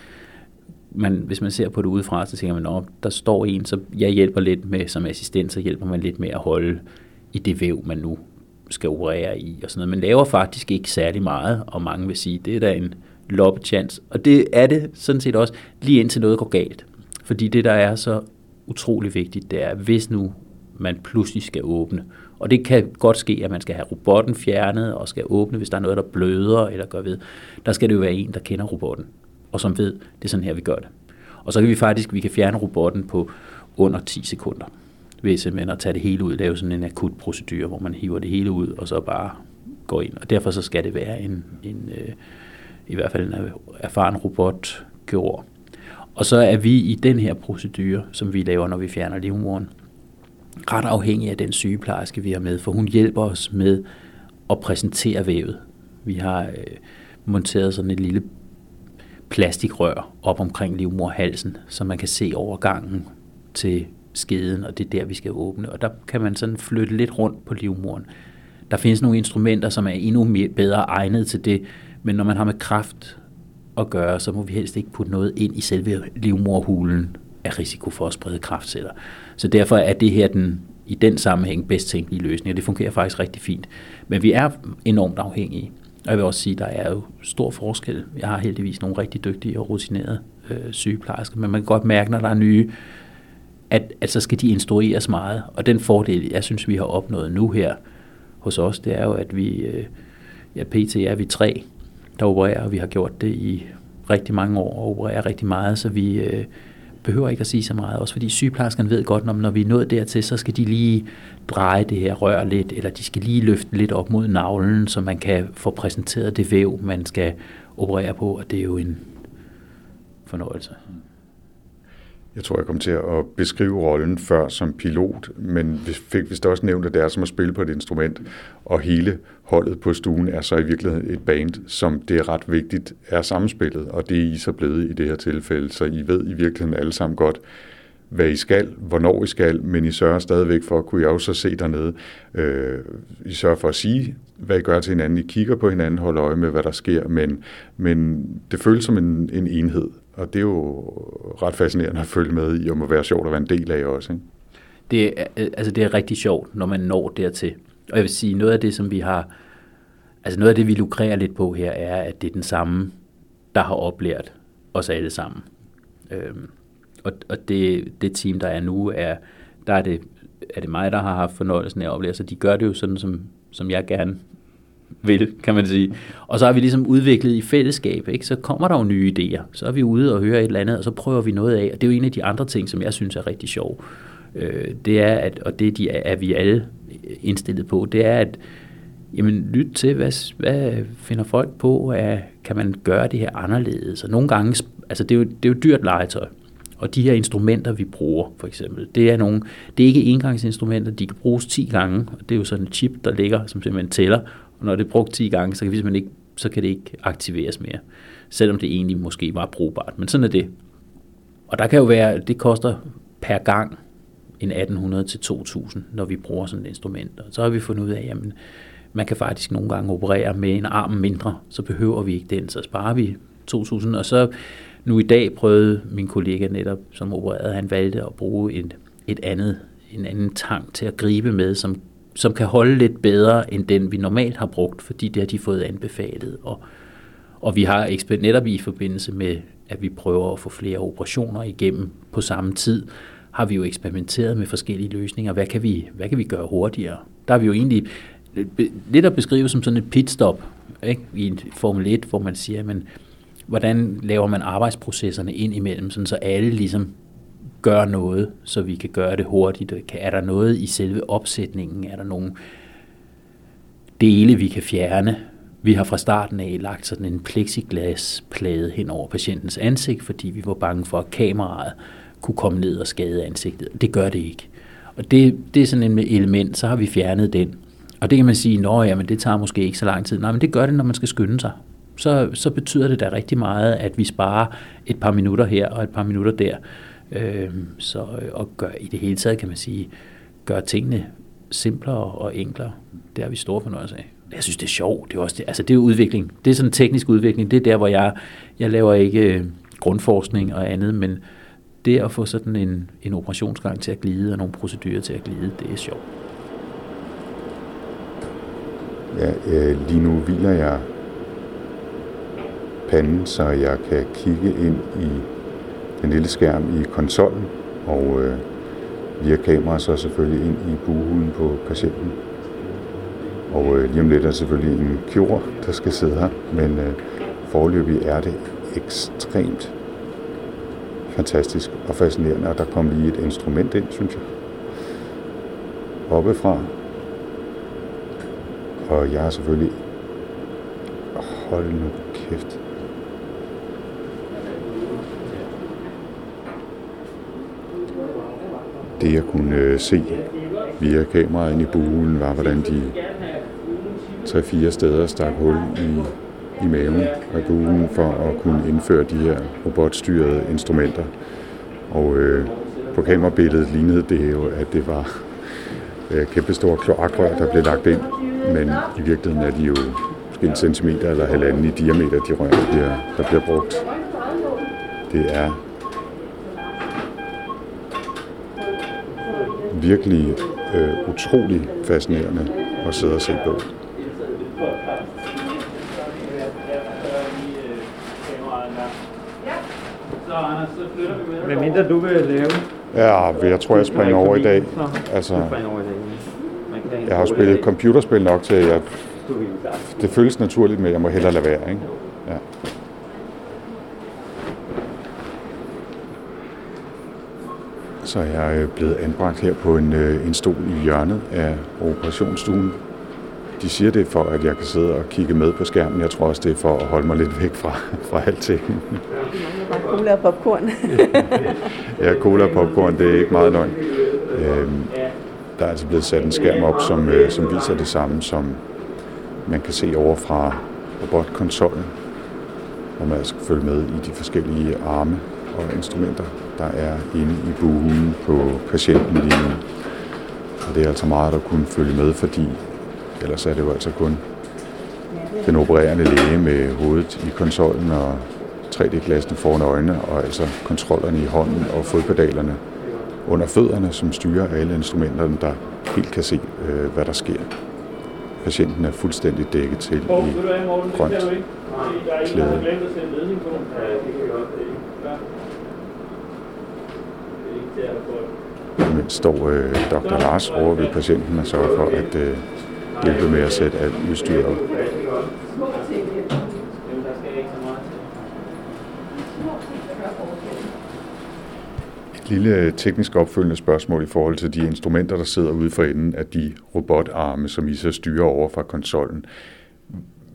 S2: man, hvis man ser på det udefra, så tænker man, at der står en, så jeg hjælper lidt med som assistent, så hjælper man lidt med at holde i det væv, man nu skal operere i og sådan noget. Man laver faktisk ikke særlig meget, og mange vil sige, det er da en loppechance. Og det er det sådan set også, lige indtil noget går galt. Fordi det, der er så utrolig vigtigt, det er, hvis nu man pludselig skal åbne, og det kan godt ske, at man skal have robotten fjernet og skal åbne, hvis der er noget, der bløder eller gør ved. Der skal det jo være en, der kender robotten, og som ved, det er sådan her, vi gør det. Og så kan vi faktisk vi kan fjerne robotten på under 10 sekunder ved simpelthen at tage det hele ud, lave sådan en akut procedure, hvor man hiver det hele ud, og så bare går ind. Og derfor så skal det være en, en øh, i hvert fald en erfaren robot. Og så er vi i den her procedure, som vi laver, når vi fjerner livmoderen, ret afhængig af den sygeplejerske, vi har med, for hun hjælper os med at præsentere vævet. Vi har øh, monteret sådan et lille plastikrør op omkring livmorhalsen, så man kan se overgangen til skeden, og det er der, vi skal åbne. Og der kan man sådan flytte lidt rundt på livmoren. Der findes nogle instrumenter, som er endnu mere, bedre egnet til det, men når man har med kraft at gøre, så må vi helst ikke putte noget ind i selve livmorhulen af risiko for at sprede kraftceller. Så derfor er det her den i den sammenhæng bedst tænkelige løsning, og det fungerer faktisk rigtig fint. Men vi er enormt afhængige. Og jeg vil også sige, at der er jo stor forskel. Jeg har heldigvis nogle rigtig dygtige og rutinerede øh, sygeplejersker, men man kan godt mærke, når der er nye at, at så skal de instrueres meget. Og den fordel, jeg synes, vi har opnået nu her hos os, det er jo, at vi, øh, ja, pt. er vi tre, der opererer, og vi har gjort det i rigtig mange år og opererer rigtig meget, så vi øh, behøver ikke at sige så meget, også fordi sygeplejerskerne ved godt, når, når vi er nået dertil, så skal de lige dreje det her rør lidt, eller de skal lige løfte lidt op mod navlen, så man kan få præsenteret det væv, man skal operere på, og det er jo en fornøjelse.
S1: Jeg tror, jeg kom til at beskrive rollen før som pilot, men vi fik vist også nævnt, at det er som at spille på et instrument, og hele holdet på stuen er så i virkeligheden et band, som det er ret vigtigt er samspillet, og det er I så blevet i det her tilfælde, så I ved i virkeligheden alle sammen godt, hvad I skal, hvornår I skal, men I sørger stadigvæk for, at kunne jeg også se dernede. Øh, I sørger for at sige, hvad I gør til hinanden. I kigger på hinanden, holder øje med, hvad der sker, men, men det føles som en, en enhed, og det er jo ret fascinerende at følge med i, og må være sjovt at være en del af også. Ikke?
S2: Det, er, altså det er rigtig sjovt, når man når dertil. Og jeg vil sige, noget af det, som vi har, altså noget af det, vi lukrerer lidt på her, er, at det er den samme, der har oplært os alle sammen. Øhm, og, og det, det team, der er nu, er, der er det, er det mig, der har haft fornøjelsen af at oplære, så de gør det jo sådan, som, som jeg gerne vil, kan man sige. Og så har vi ligesom udviklet i fællesskab, ikke? så kommer der jo nye idéer. Så er vi ude og hører et eller andet, og så prøver vi noget af. Og det er jo en af de andre ting, som jeg synes er rigtig sjov. Øh, det er, at, og det de er, er vi alle indstillet på, det er, at jamen, lyt til, hvad, hvad finder folk på? at kan man gøre det her anderledes? Og nogle gange, altså det er jo, det er jo dyrt legetøj. Og de her instrumenter, vi bruger, for eksempel, det er, nogle, det er ikke engangsinstrumenter, de kan bruges 10 gange, og det er jo sådan en chip, der ligger, som simpelthen tæller, og når det er brugt 10 gange, så kan, vi ikke, så kan det ikke aktiveres mere, selvom det egentlig måske var brugbart, men sådan er det. Og der kan jo være, det koster per gang en 1800 til 2000, når vi bruger sådan et instrument. Og så har vi fundet ud af, at man kan faktisk nogle gange operere med en arm mindre, så behøver vi ikke den, så sparer vi 2000. Og så nu i dag prøvede min kollega netop, som opererede, han valgte at bruge et, et andet, en anden tang til at gribe med, som, som kan holde lidt bedre end den, vi normalt har brugt, fordi det har de fået anbefalet. Og, og vi har netop i forbindelse med, at vi prøver at få flere operationer igennem på samme tid, har vi jo eksperimenteret med forskellige løsninger. Hvad kan vi, hvad kan vi gøre hurtigere? Der har vi jo egentlig lidt at beskrive som sådan et pitstop ikke? i en Formel 1, hvor man siger, men hvordan laver man arbejdsprocesserne ind imellem, sådan så alle ligesom gør noget, så vi kan gøre det hurtigt. Er der noget i selve opsætningen? Er der nogle dele, vi kan fjerne? Vi har fra starten af lagt sådan en plexiglasplade hen over patientens ansigt, fordi vi var bange for, at kameraet kunne komme ned og skade ansigtet. Det gør det ikke. Og det, det er sådan en element, så har vi fjernet den. Og det kan man sige, at men det tager måske ikke så lang tid. Nej, men det gør det, når man skal skynde sig så, så betyder det da rigtig meget, at vi sparer et par minutter her og et par minutter der. Øhm, øh, så, og gør, i det hele taget kan man sige, gør tingene simplere og enklere. Det har vi store fornøjelse af. Jeg synes, det er sjovt. Det er, også det, altså, det er udvikling. Det er sådan en teknisk udvikling. Det er der, hvor jeg, jeg laver ikke øh, grundforskning og andet, men det at få sådan en, en operationsgang til at glide og nogle procedurer til at glide, det er sjovt.
S1: Ja, øh, lige nu hviler jeg panden, så jeg kan kigge ind i den lille skærm i konsollen, og øh, via kamera så selvfølgelig ind i buhulen på patienten. Og øh, lige om lidt er der selvfølgelig en kirurg, der skal sidde her, men øh, forløbig er det ekstremt fantastisk og fascinerende, og der kom lige et instrument ind, synes jeg, oppefra. Og jeg er selvfølgelig... Hold nu kæft. Det jeg kunne øh, se via kameraet ind i bulen, var hvordan de tre-fire steder stak hul i, i maven af buen for at kunne indføre de her robotstyrede instrumenter. Og øh, på kamerabilledet lignede det jo, at det var øh, kæmpestore kloakrør, der blev lagt ind. Men i virkeligheden er de jo måske en centimeter eller halvanden i diameter, de rør, der bliver, der bliver brugt. Det er virkelig øh, utrolig fascinerende at sidde og se på.
S5: Hvad mindre du vil lave
S1: Ja, jeg tror, jeg springer over i dag. Altså, jeg har spillet computerspil nok til, at jeg, det føles naturligt, men jeg må hellere lade være. Ikke? Ja. Så er jeg øh, blevet anbragt her på en, øh, en stol i hjørnet af operationsstuen. De siger det for, at jeg kan sidde og kigge med på skærmen. Jeg tror også, det er for at holde mig lidt væk fra, fra alting.
S4: Cola og popcorn.
S1: ja, cola og popcorn, det er ikke meget løgn. Øhm, der er altså blevet sat en skærm op, som, øh, som viser det samme, som man kan se over fra robotkonsollen, hvor man skal følge med i de forskellige arme og instrumenter, der er inde i buhulen på patienten lige nu. Og det er altså meget at kunne følge med, fordi ellers er det jo altså kun den opererende læge med hovedet i konsollen og 3D-glassene foran øjnene, og altså kontrollerne i hånden og fodpedalerne under fødderne, som styrer alle instrumenterne, der helt kan se, øh, hvad der sker. Patienten er fuldstændig dækket til i grønt klæde. Imens står øh, Dr. Lars over ved patienten og sørger for at øh, hjælpe med at sætte alt udstyr op. Et lille teknisk opfølgende spørgsmål i forhold til de instrumenter, der sidder ude for enden af de robotarme, som I så styrer over fra konsollen.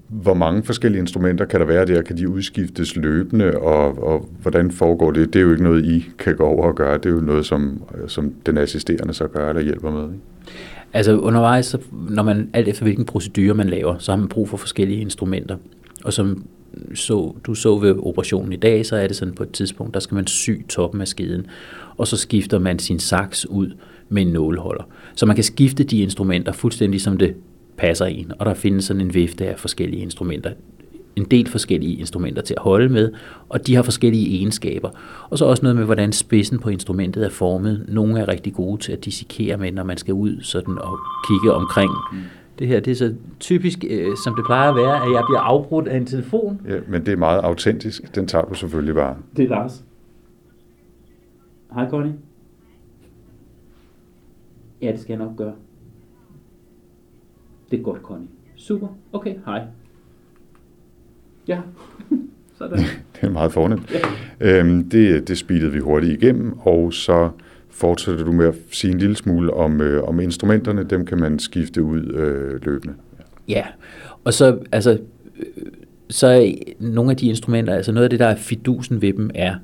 S1: Hvor mange forskellige instrumenter kan der være der? Kan de udskiftes løbende, og, og hvordan foregår det? Det er jo ikke noget, I kan gå over og gøre. Det er jo noget, som, som den assisterende så gør, eller hjælper med. Ikke?
S2: Altså undervejs, så, når man alt efter hvilken procedure man laver, så har man brug for forskellige instrumenter. Og som så, du så ved operationen i dag, så er det sådan på et tidspunkt, der skal man sy toppen af skeden, og så skifter man sin saks ud med en nåleholder. Så man kan skifte de instrumenter fuldstændig som det passer en, og der findes sådan en vifte af forskellige instrumenter en del forskellige instrumenter til at holde med, og de har forskellige egenskaber. Og så også noget med, hvordan spidsen på instrumentet er formet. Nogle er rigtig gode til at dissekere med, når man skal ud sådan og kigge omkring. Mm. Det her det er så typisk, øh, som det plejer at være, at jeg bliver afbrudt af en telefon.
S1: Ja, men det er meget autentisk. Den tager du selvfølgelig bare.
S2: Det er Lars. Hej Connie. Ja, det skal jeg nok gøre. Det er godt, Connie. Super. Okay, hej. Ja, sådan.
S1: det er meget fornemt. Ja. Øhm, det, det speedede vi hurtigt igennem, og så fortsætter du med at sige en lille smule om, øh, om instrumenterne. Dem kan man skifte ud øh, løbende.
S2: Ja, og så, altså, øh, så nogle af de instrumenter, altså noget af det, der er fidusen ved dem, er,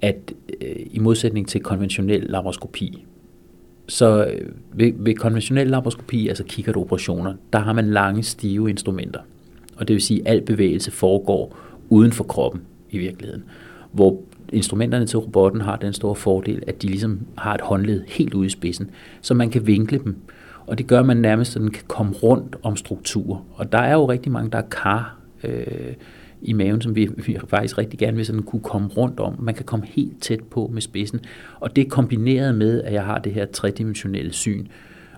S2: at øh, i modsætning til konventionel laparoskopi, så øh, ved, ved konventionel laparoskopi, altså kikkertoperationer, der har man lange, stive instrumenter. Og det vil sige, at al bevægelse foregår uden for kroppen i virkeligheden. Hvor instrumenterne til robotten har den store fordel, at de ligesom har et håndled helt ude i spidsen, så man kan vinkle dem. Og det gør, at man nærmest sådan kan komme rundt om strukturer. Og der er jo rigtig mange, der er kar øh, i maven, som vi, vi faktisk rigtig gerne vil sådan kunne komme rundt om. Man kan komme helt tæt på med spidsen. Og det er kombineret med, at jeg har det her tredimensionelle syn.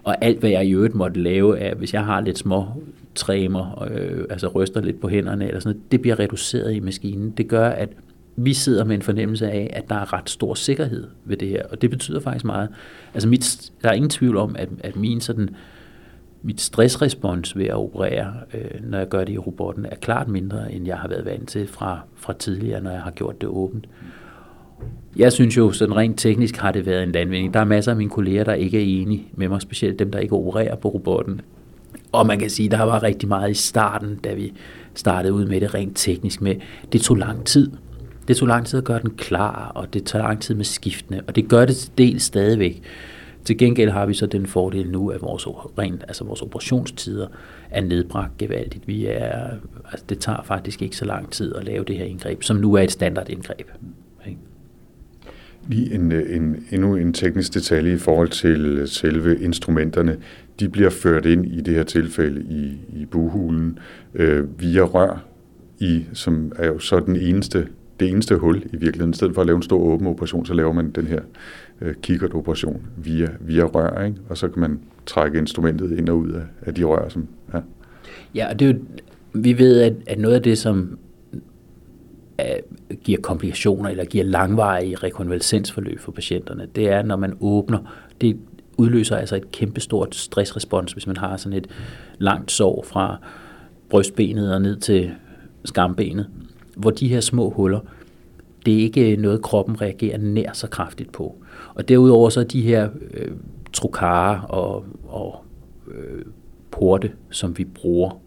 S2: Og alt, hvad jeg i øvrigt måtte lave, er, hvis jeg har lidt små træmer, øh, altså ryster lidt på hænderne, eller sådan noget, det bliver reduceret i maskinen. Det gør, at vi sidder med en fornemmelse af, at der er ret stor sikkerhed ved det her, og det betyder faktisk meget. Altså mit, der er ingen tvivl om, at, at min sådan, mit stressrespons ved at operere, øh, når jeg gør det i robotten, er klart mindre, end jeg har været vant til fra, fra tidligere, når jeg har gjort det åbent. Jeg synes jo, sådan rent teknisk har det været en landvinding. Der er masser af mine kolleger, der ikke er enige med mig, specielt dem, der ikke opererer på robotten. Og man kan sige, der var rigtig meget i starten, da vi startede ud med det rent teknisk med, det tog lang tid. Det tog lang tid at gøre den klar, og det tager lang tid med skiftene, og det gør det til del stadigvæk. Til gengæld har vi så den fordel nu, at vores, rent, altså vores operationstider er nedbragt gevaldigt. Vi er, altså det tager faktisk ikke så lang tid at lave det her indgreb, som nu er et standardindgreb.
S1: Lige en, øh, en, endnu en teknisk detalje i forhold til øh, selve instrumenterne. De bliver ført ind i det her tilfælde i, i buhulen øh, via rør, i, som er jo så den eneste, det eneste hul i virkeligheden. I stedet for at lave en stor åben operation, så laver man den her øh, kikkertoperation via, via rør, ikke? og så kan man trække instrumentet ind og ud af, af de rør. Som, ja.
S2: ja, og det er jo, vi ved, at, at noget af det, som øh, giver komplikationer eller giver langvarige rekonvalescensforløb for patienterne, det er, når man åbner, det udløser altså et kæmpestort stressrespons, hvis man har sådan et langt sår fra brystbenet og ned til skambenet, hvor de her små huller, det er ikke øh, noget, kroppen reagerer nær så kraftigt på. Og derudover så er de her øh, trokarer og, og øh, porte, som vi bruger,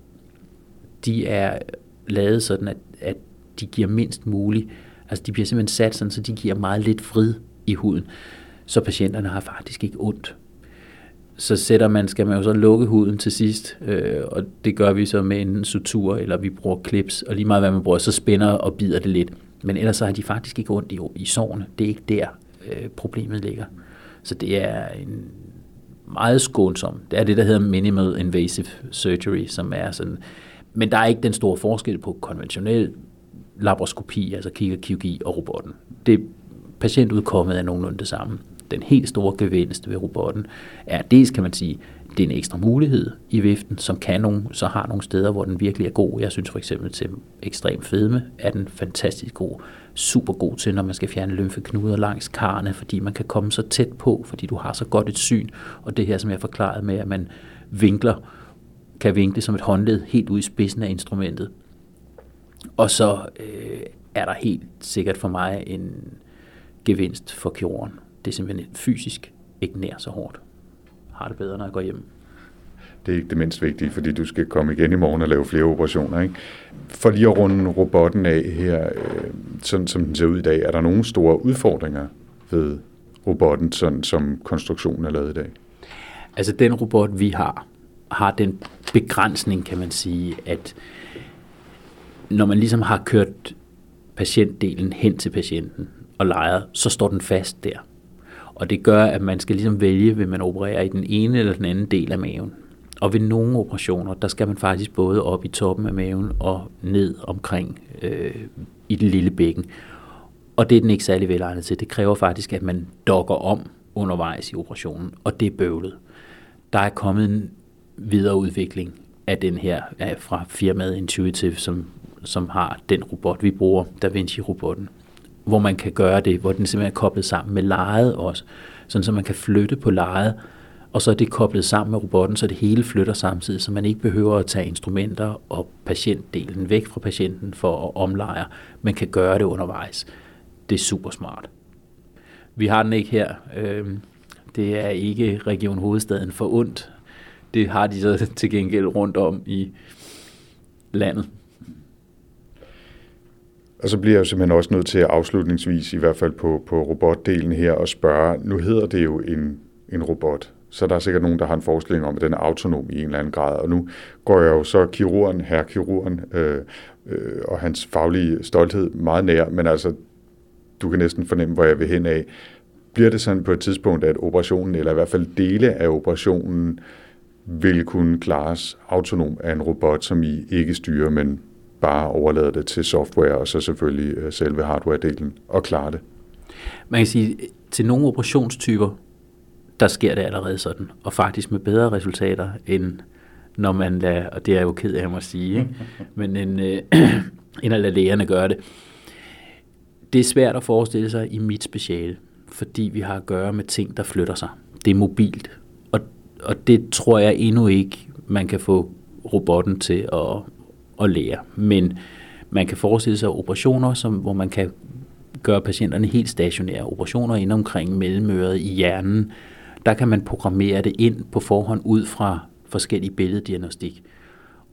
S2: de er lavet sådan, at, at de giver mindst muligt, altså de bliver simpelthen sat sådan, så de giver meget lidt frid i huden, så patienterne har faktisk ikke ondt. Så sætter man, skal man jo så lukke huden til sidst, øh, og det gør vi så med en sutur, eller vi bruger clips, og lige meget hvad man bruger, så spænder og bider det lidt. Men ellers så har de faktisk ikke ondt i, i sårene. Det er ikke der, øh, problemet ligger. Så det er en meget skånsom. Det er det, der hedder minimal invasive surgery, som er sådan... Men der er ikke den store forskel på konventionel laparoskopi, altså kiggerkirurgi og robotten. Det patientudkommet er nogenlunde det samme. Den helt store gevinst ved robotten er, dels kan man sige, det er en ekstra mulighed i viften, som kan nogen, så har nogle steder, hvor den virkelig er god. Jeg synes for eksempel til ekstrem fedme er den fantastisk god. Super god til, når man skal fjerne lymfeknuder langs karne, fordi man kan komme så tæt på, fordi du har så godt et syn. Og det her, som jeg forklarede med, at man vinkler, kan vinkle som et håndled helt ud i spidsen af instrumentet. Og så øh, er der helt sikkert for mig en gevinst for kirurgen. Det er simpelthen fysisk ikke nær så hårdt har det bedre, når jeg går hjem.
S1: Det er ikke det mindst vigtige, fordi du skal komme igen i morgen og lave flere operationer. Ikke? For lige at runde robotten af her, øh, sådan som den ser ud i dag, er der nogle store udfordringer ved robotten, sådan som konstruktionen er lavet i dag?
S2: Altså den robot, vi har, har den begrænsning, kan man sige, at når man ligesom har kørt patientdelen hen til patienten og lejet, så står den fast der. Og det gør, at man skal ligesom vælge, vil man operere i den ene eller den anden del af maven. Og ved nogle operationer, der skal man faktisk både op i toppen af maven og ned omkring øh, i det lille bækken. Og det er den ikke særlig velegnet til. Det kræver faktisk, at man dokker om undervejs i operationen, og det er bøvlet. Der er kommet en videreudvikling af den her fra firmaet Intuitive, som, som har den robot, vi bruger, Da Vinci-robotten hvor man kan gøre det, hvor den simpelthen er koblet sammen med lejet også, sådan så man kan flytte på lejet, og så er det koblet sammen med robotten, så det hele flytter samtidig, så man ikke behøver at tage instrumenter og patientdelen væk fra patienten for at omlejre, men kan gøre det undervejs. Det er super smart. Vi har den ikke her. Øhm, det er ikke Region Hovedstaden for ondt. Det har de så til gengæld rundt om i landet.
S1: Og så bliver jeg jo simpelthen også nødt til at afslutningsvis, i hvert fald på, på robotdelen her, at spørge, nu hedder det jo en, en robot, så der er sikkert nogen, der har en forestilling om, at den er autonom i en eller anden grad. Og nu går jeg jo så kirurgen, her kirurgen, øh, øh, og hans faglige stolthed meget nær, men altså, du kan næsten fornemme, hvor jeg vil hen af. Bliver det sådan på et tidspunkt, at operationen, eller i hvert fald dele af operationen, vil kunne klares autonom af en robot, som I ikke styrer, men bare overlade det til software, og så selvfølgelig øh, selve hardware-delen, og klare det.
S2: Man kan sige, til nogle operationstyper, der sker det allerede sådan, og faktisk med bedre resultater, end når man lader, og det er jeg jo ked af at sige, ikke? men end, øh, end at lade lægerne gøre det. Det er svært at forestille sig i mit speciale, fordi vi har at gøre med ting, der flytter sig. Det er mobilt, og, og det tror jeg endnu ikke, man kan få robotten til at, at lære. Men man kan forestille sig operationer, som, hvor man kan gøre patienterne helt stationære. Operationer ind omkring mellemøret i hjernen, der kan man programmere det ind på forhånd ud fra forskellige billeddiagnostik.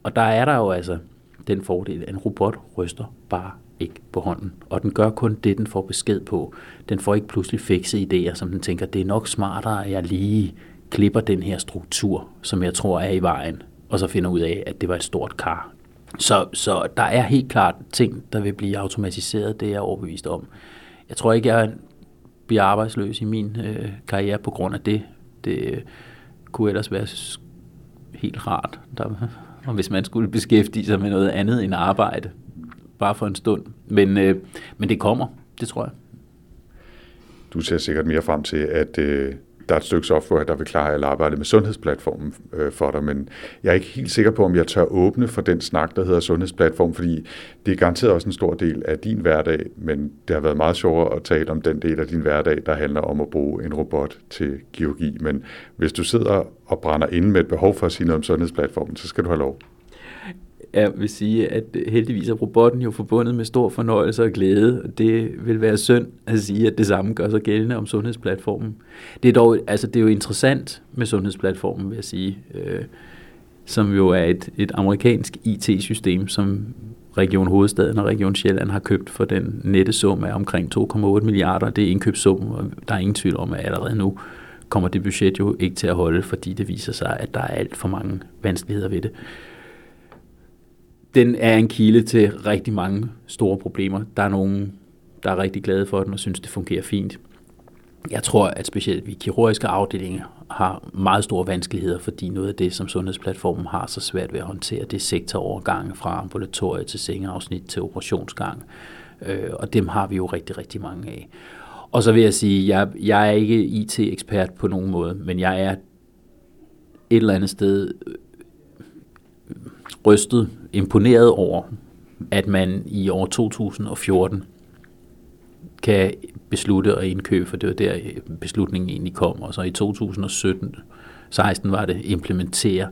S2: Og der er der jo altså den fordel, at en robot ryster bare ikke på hånden. Og den gør kun det, den får besked på. Den får ikke pludselig fikse idéer, som den tænker, det er nok smartere, at jeg lige klipper den her struktur, som jeg tror er i vejen, og så finder ud af, at det var et stort kar så, så der er helt klart ting, der vil blive automatiseret, det er jeg overbevist om. Jeg tror ikke, jeg bliver arbejdsløs i min øh, karriere på grund af det. Det øh, kunne ellers være helt rart, der, og hvis man skulle beskæftige sig med noget andet end arbejde, bare for en stund. Men, øh, men det kommer, det tror jeg.
S1: Du ser sikkert mere frem til, at øh, der er et stykke software, der vil klare alle arbejde med sundhedsplatformen øh, for dig, men jeg er ikke helt sikker på, om jeg tør åbne for den snak, der hedder sundhedsplatform, fordi det er garanteret også en stor del af din hverdag, men det har været meget sjovere at tale om den del af din hverdag, der handler om at bruge en robot til kirurgi. Men hvis du sidder og brænder inde med et behov for at sige noget om sundhedsplatformen, så skal du have lov.
S2: Jeg vil sige, at heldigvis er robotten jo forbundet med stor fornøjelse og glæde. og Det vil være synd at sige, at det samme gør sig gældende om sundhedsplatformen. Det er, dog, altså, det er jo interessant med sundhedsplatformen, vil jeg sige, øh, som jo er et, et amerikansk IT-system, som Region Hovedstaden og Region Sjælland har købt for den nette sum af omkring 2,8 milliarder. Det er indkøbssum, og der er ingen tvivl om, at allerede nu kommer det budget jo ikke til at holde, fordi det viser sig, at der er alt for mange vanskeligheder ved det den er en kilde til rigtig mange store problemer. Der er nogen, der er rigtig glade for den og synes, det fungerer fint. Jeg tror, at specielt vi kirurgiske afdelinger har meget store vanskeligheder, fordi noget af det, som sundhedsplatformen har så svært ved at håndtere, det er sektorovergange fra ambulatorie til sengeafsnit til operationsgang. Øh, og dem har vi jo rigtig, rigtig mange af. Og så vil jeg sige, jeg, jeg er ikke IT-ekspert på nogen måde, men jeg er et eller andet sted rystet, imponeret over, at man i år 2014 kan beslutte at indkøbe, for det var der øh, beslutningen egentlig kom, og så i 2017 16 var det implementere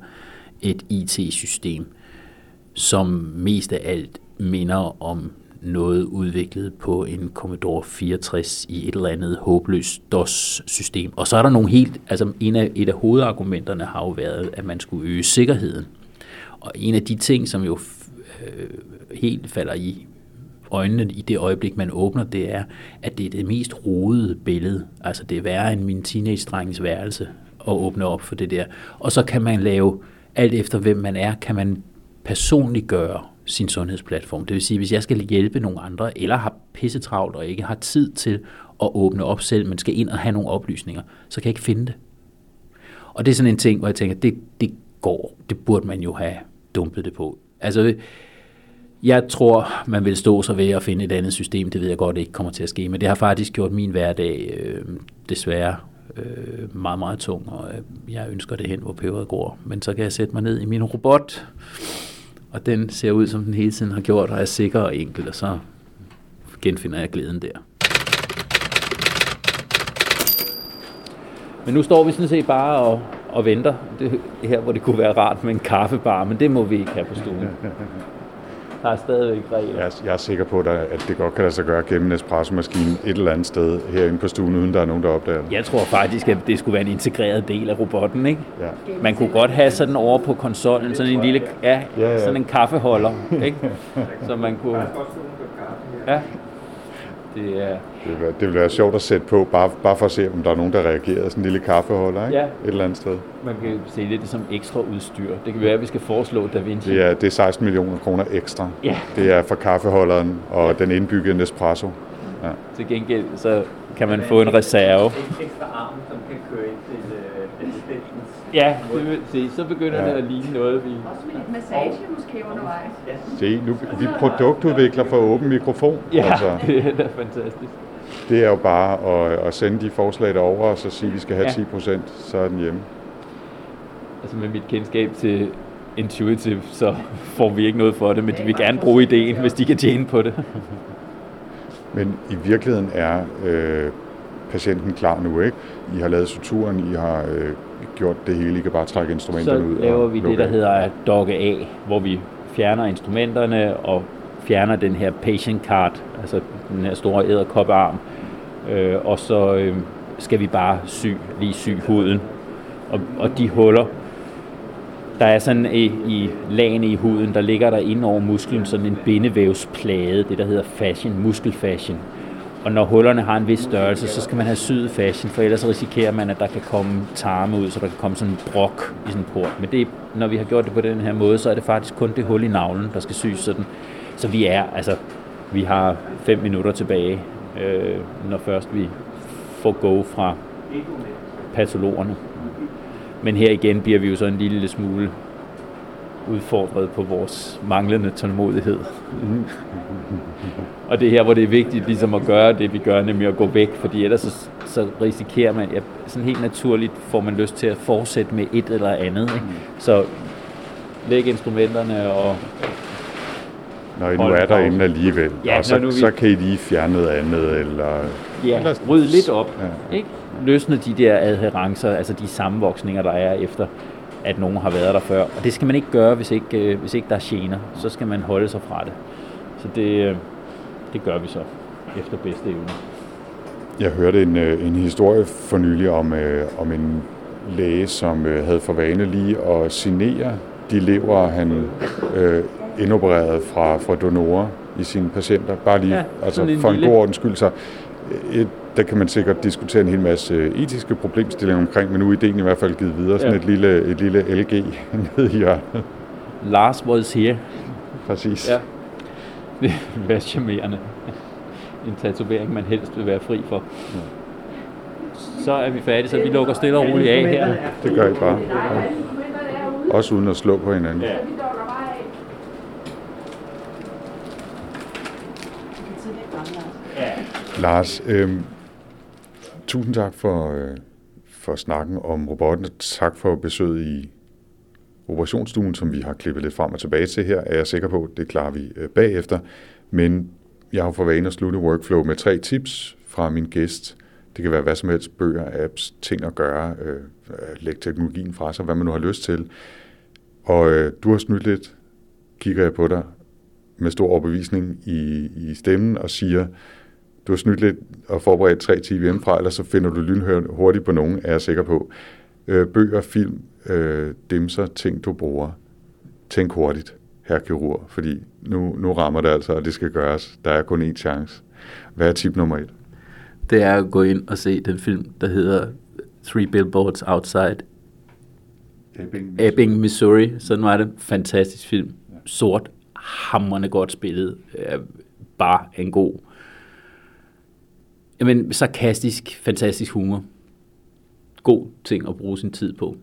S2: et IT-system, som mest af alt minder om noget udviklet på en Commodore 64 i et eller andet håbløst DOS-system. Og så er der nogle helt, altså en af, et af hovedargumenterne har jo været, at man skulle øge sikkerheden og en af de ting, som jo øh, helt falder i øjnene i det øjeblik, man åbner, det er, at det er det mest rodede billede. Altså det er værre end min teenage-drengens værelse at åbne op for det der. Og så kan man lave, alt efter hvem man er, kan man personligt gøre sin sundhedsplatform. Det vil sige, hvis jeg skal hjælpe nogle andre, eller har pissetravlt og ikke har tid til at åbne op selv, men skal ind og have nogle oplysninger, så kan jeg ikke finde det. Og det er sådan en ting, hvor jeg tænker, det, det går, det burde man jo have dumpet det på. Altså, jeg tror, man vil stå sig ved at finde et andet system. Det ved jeg godt ikke kommer til at ske, men det har faktisk gjort min hverdag øh, desværre øh, meget, meget tung, og øh, jeg ønsker det hen, hvor peberet går. Men så kan jeg sætte mig ned i min robot, og den ser ud, som den hele tiden har gjort, og er sikker og enkel, og så genfinder jeg glæden der. Men nu står vi sådan set bare og, og venter. Det her, hvor det kunne være rart med en kaffebar, men det må vi ikke have på stuen. Der er stadigvæk regler.
S1: Jeg er, jeg er sikker på, at det godt kan lade sig gøre gennem en espresso-maskine et eller andet sted herinde på stuen, uden der er nogen, der opdager det.
S2: Jeg tror faktisk, at det skulle være en integreret del af robotten, ikke? Ja. Man kunne godt have sådan over på konsollen, sådan en lille, ja, ja, ja. sådan en kaffeholder, ikke? Så man kunne... Ja,
S1: det, er... det, vil være, det vil være sjovt at sætte på, bare, bare for at se, om der er nogen, der reagerer. Sådan en lille kaffeholder, ikke? Ja. Et eller andet sted.
S2: Man kan sælge det som ekstra udstyr. Det kan være, at vi skal foreslå Da Vinci.
S1: Det er, det er 16 millioner kroner ekstra. Ja. Det er for kaffeholderen og ja. den indbyggede Nespresso.
S2: Ja. Til gengæld så kan man få en reserve. En
S3: ekstra arm, som kan køre ind til øh.
S2: Ja, det vil se, så begynder ja. det at ligne noget, vi...
S3: Også med lidt massage måske undervejs.
S1: Se, nu, vi produktudvikler for åben mikrofon.
S2: Ja, altså. det er da fantastisk.
S1: Det er jo bare at, at sende de forslag derover og så sige, at vi skal have ja. 10 procent, så er den hjemme.
S2: Altså med mit kendskab til Intuitive, så får vi ikke noget for det, men de vil gerne bruge ideen, hvis de kan tjene på det.
S1: Men i virkeligheden er øh, patienten klar nu, ikke? I har lavet suturen, I har øh, gjort det hele, I kan bare trække instrumenterne ud.
S2: Så laver vi det, der hedder dogge A, hvor vi fjerner instrumenterne og fjerner den her patient card, altså den her store æderkoppearm, øh, og så øh, skal vi bare sy, lige sy huden. Og, og de huller, der er sådan i, i lagene i huden, der ligger der ind over musklen sådan en bindevævsplade, det der hedder fashion, muskelfashion. Og når hullerne har en vis størrelse, så skal man have syet fashion, for ellers risikerer man, at der kan komme tarme ud, så der kan komme sådan en brok i sådan en port. Men det, når vi har gjort det på den her måde, så er det faktisk kun det hul i navlen, der skal syes sådan. Så vi er, altså, vi har fem minutter tilbage, øh, når først vi får go fra patologerne. Men her igen bliver vi jo så en lille smule udfordret på vores manglende tålmodighed. og det er her, hvor det er vigtigt ligesom at gøre det, vi gør, nemlig at gå væk, fordi ellers så, så risikerer man, ja, sådan helt naturligt får man lyst til at fortsætte med et eller andet. Ikke? Så læg instrumenterne og
S1: når I nu er derinde alligevel,
S2: Ja,
S1: og så,
S2: vi-
S1: så kan I lige fjerne noget andet, eller...
S2: ja,
S1: eller-
S2: rydde lidt op.
S1: Ja.
S2: Ikke? Løsne de der adherencer, altså de sammenvoksninger, der er efter, at nogen har været der før. Og det skal man ikke gøre, hvis ikke, øh, hvis ikke der er gener. Så skal man holde sig fra det. Så det, øh, det gør vi så efter bedste evne.
S1: Jeg hørte en, øh, en historie for nylig om, øh, om en læge, som øh, havde for vane lige at signere de lever, han øh, indopererede fra, fra donorer i sine patienter. Bare lige
S2: Ja,
S1: altså
S2: en
S1: for en god ordens skyld. Så, øh, der kan man sikkert diskutere en hel masse etiske problemstillinger omkring, men nu er ideen i hvert fald givet videre. Sådan
S2: Ja.
S1: et, lille, et lille LG nede i hjørnet.
S2: Lars was here.
S1: Præcis.
S2: Ja. Det er charmerende. En tatovering, man helst vil være fri for. Så er vi færdige, så vi lukker stille og roligt af her.
S1: Det gør I bare.
S3: Ude.
S1: Også uden at slå på hinanden.
S2: Ja.
S3: Vi lukker bare af.
S4: Du kan tidligere komme, Lars.
S1: Lars, øh, tusind tak for, øh, for snakken om robotten. Tak for besøget i operationsstuen, som vi har klippet lidt frem og tilbage til her, er jeg sikker på, det klarer vi øh, bagefter. Men jeg har for vane at slutte workflow med tre tips fra min gæst. Det kan være hvad som helst, bøger, apps, ting at gøre, øh, at lægge teknologien fra sig, hvad man nu har lyst til. Og øh, du har snydt lidt, kigger jeg på dig med stor overbevisning i, i stemmen og siger, du har snydt lidt og forberedt tre timer hjemmefra, eller så finder du lynhurtigt på nogen, er jeg sikker på. Øh, bøger, film, øh, dimser, ting du bruger. Tænk hurtigt, herre kirurg, fordi nu, nu rammer det altså, og det skal gøres. Der er kun én chance. Hvad er tip nummer et?
S2: Det er at gå ind og se den film, der hedder Three Billboards Outside Ebbing, Missouri. Sådan var det. Fantastisk film. Sort, hamrende godt spillet. Øh, Bare en god... Jamen, sarkastisk, fantastisk humor. God ting at bruge sin tid på.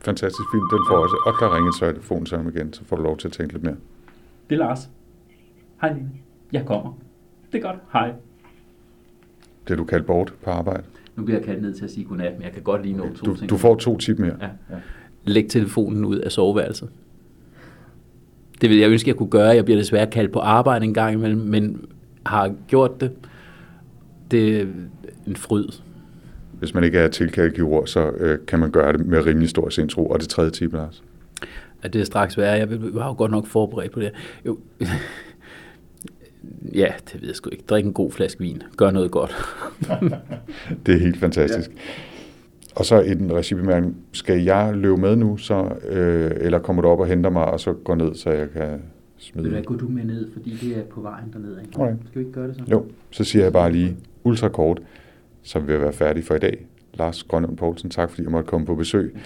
S1: Fantastisk film, den får også. Og der ringer så telefonen sammen igen, så får du lov til at tænke lidt mere.
S2: Det er Lars. Hej Line. Jeg kommer. Det er godt. Hej.
S1: Det du kaldt bort på arbejde.
S2: Nu bliver jeg kaldt ned til at sige godnat, men jeg kan godt lige nå to
S1: Du,
S2: ting.
S1: du får to tip mere.
S2: Ja. Læg telefonen ud af soveværelset. Det vil jeg ønske, jeg kunne gøre. Jeg bliver desværre kaldt på arbejde en gang imellem, men har gjort det. Det er en fryd.
S1: Hvis man ikke er tilkaldt kirurg, så øh, kan man gøre det med rimelig stor sindsro. Og det tredje tip, Lars.
S2: At det er straks værre. Jeg var jo godt nok forberedt på det. Jo. Ja, det ved jeg sgu ikke. Drik en god flaske vin. Gør noget godt.
S1: Det er helt fantastisk. Ja. Og så en regibemærkning. Skal jeg løbe med nu, så, øh, eller kommer du op og henter mig, og så går ned, så jeg kan smide?
S2: gå du med ned, fordi det er på vejen dernede. Ikke?
S1: Alright.
S2: Skal vi ikke gøre det så?
S1: Jo, så siger jeg bare lige ultra kort, så vil være færdig for i dag. Lars Grønlund Poulsen, tak fordi jeg måtte komme på besøg.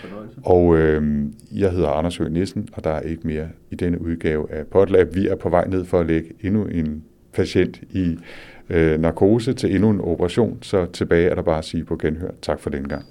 S1: Og øh, jeg hedder Anders Høgh Nissen, og der er ikke mere i denne udgave af Podlab. Vi er på vej ned for at lægge endnu en patient i øh, narkose til endnu en operation, så tilbage er der bare at sige på genhør. Tak for den gang.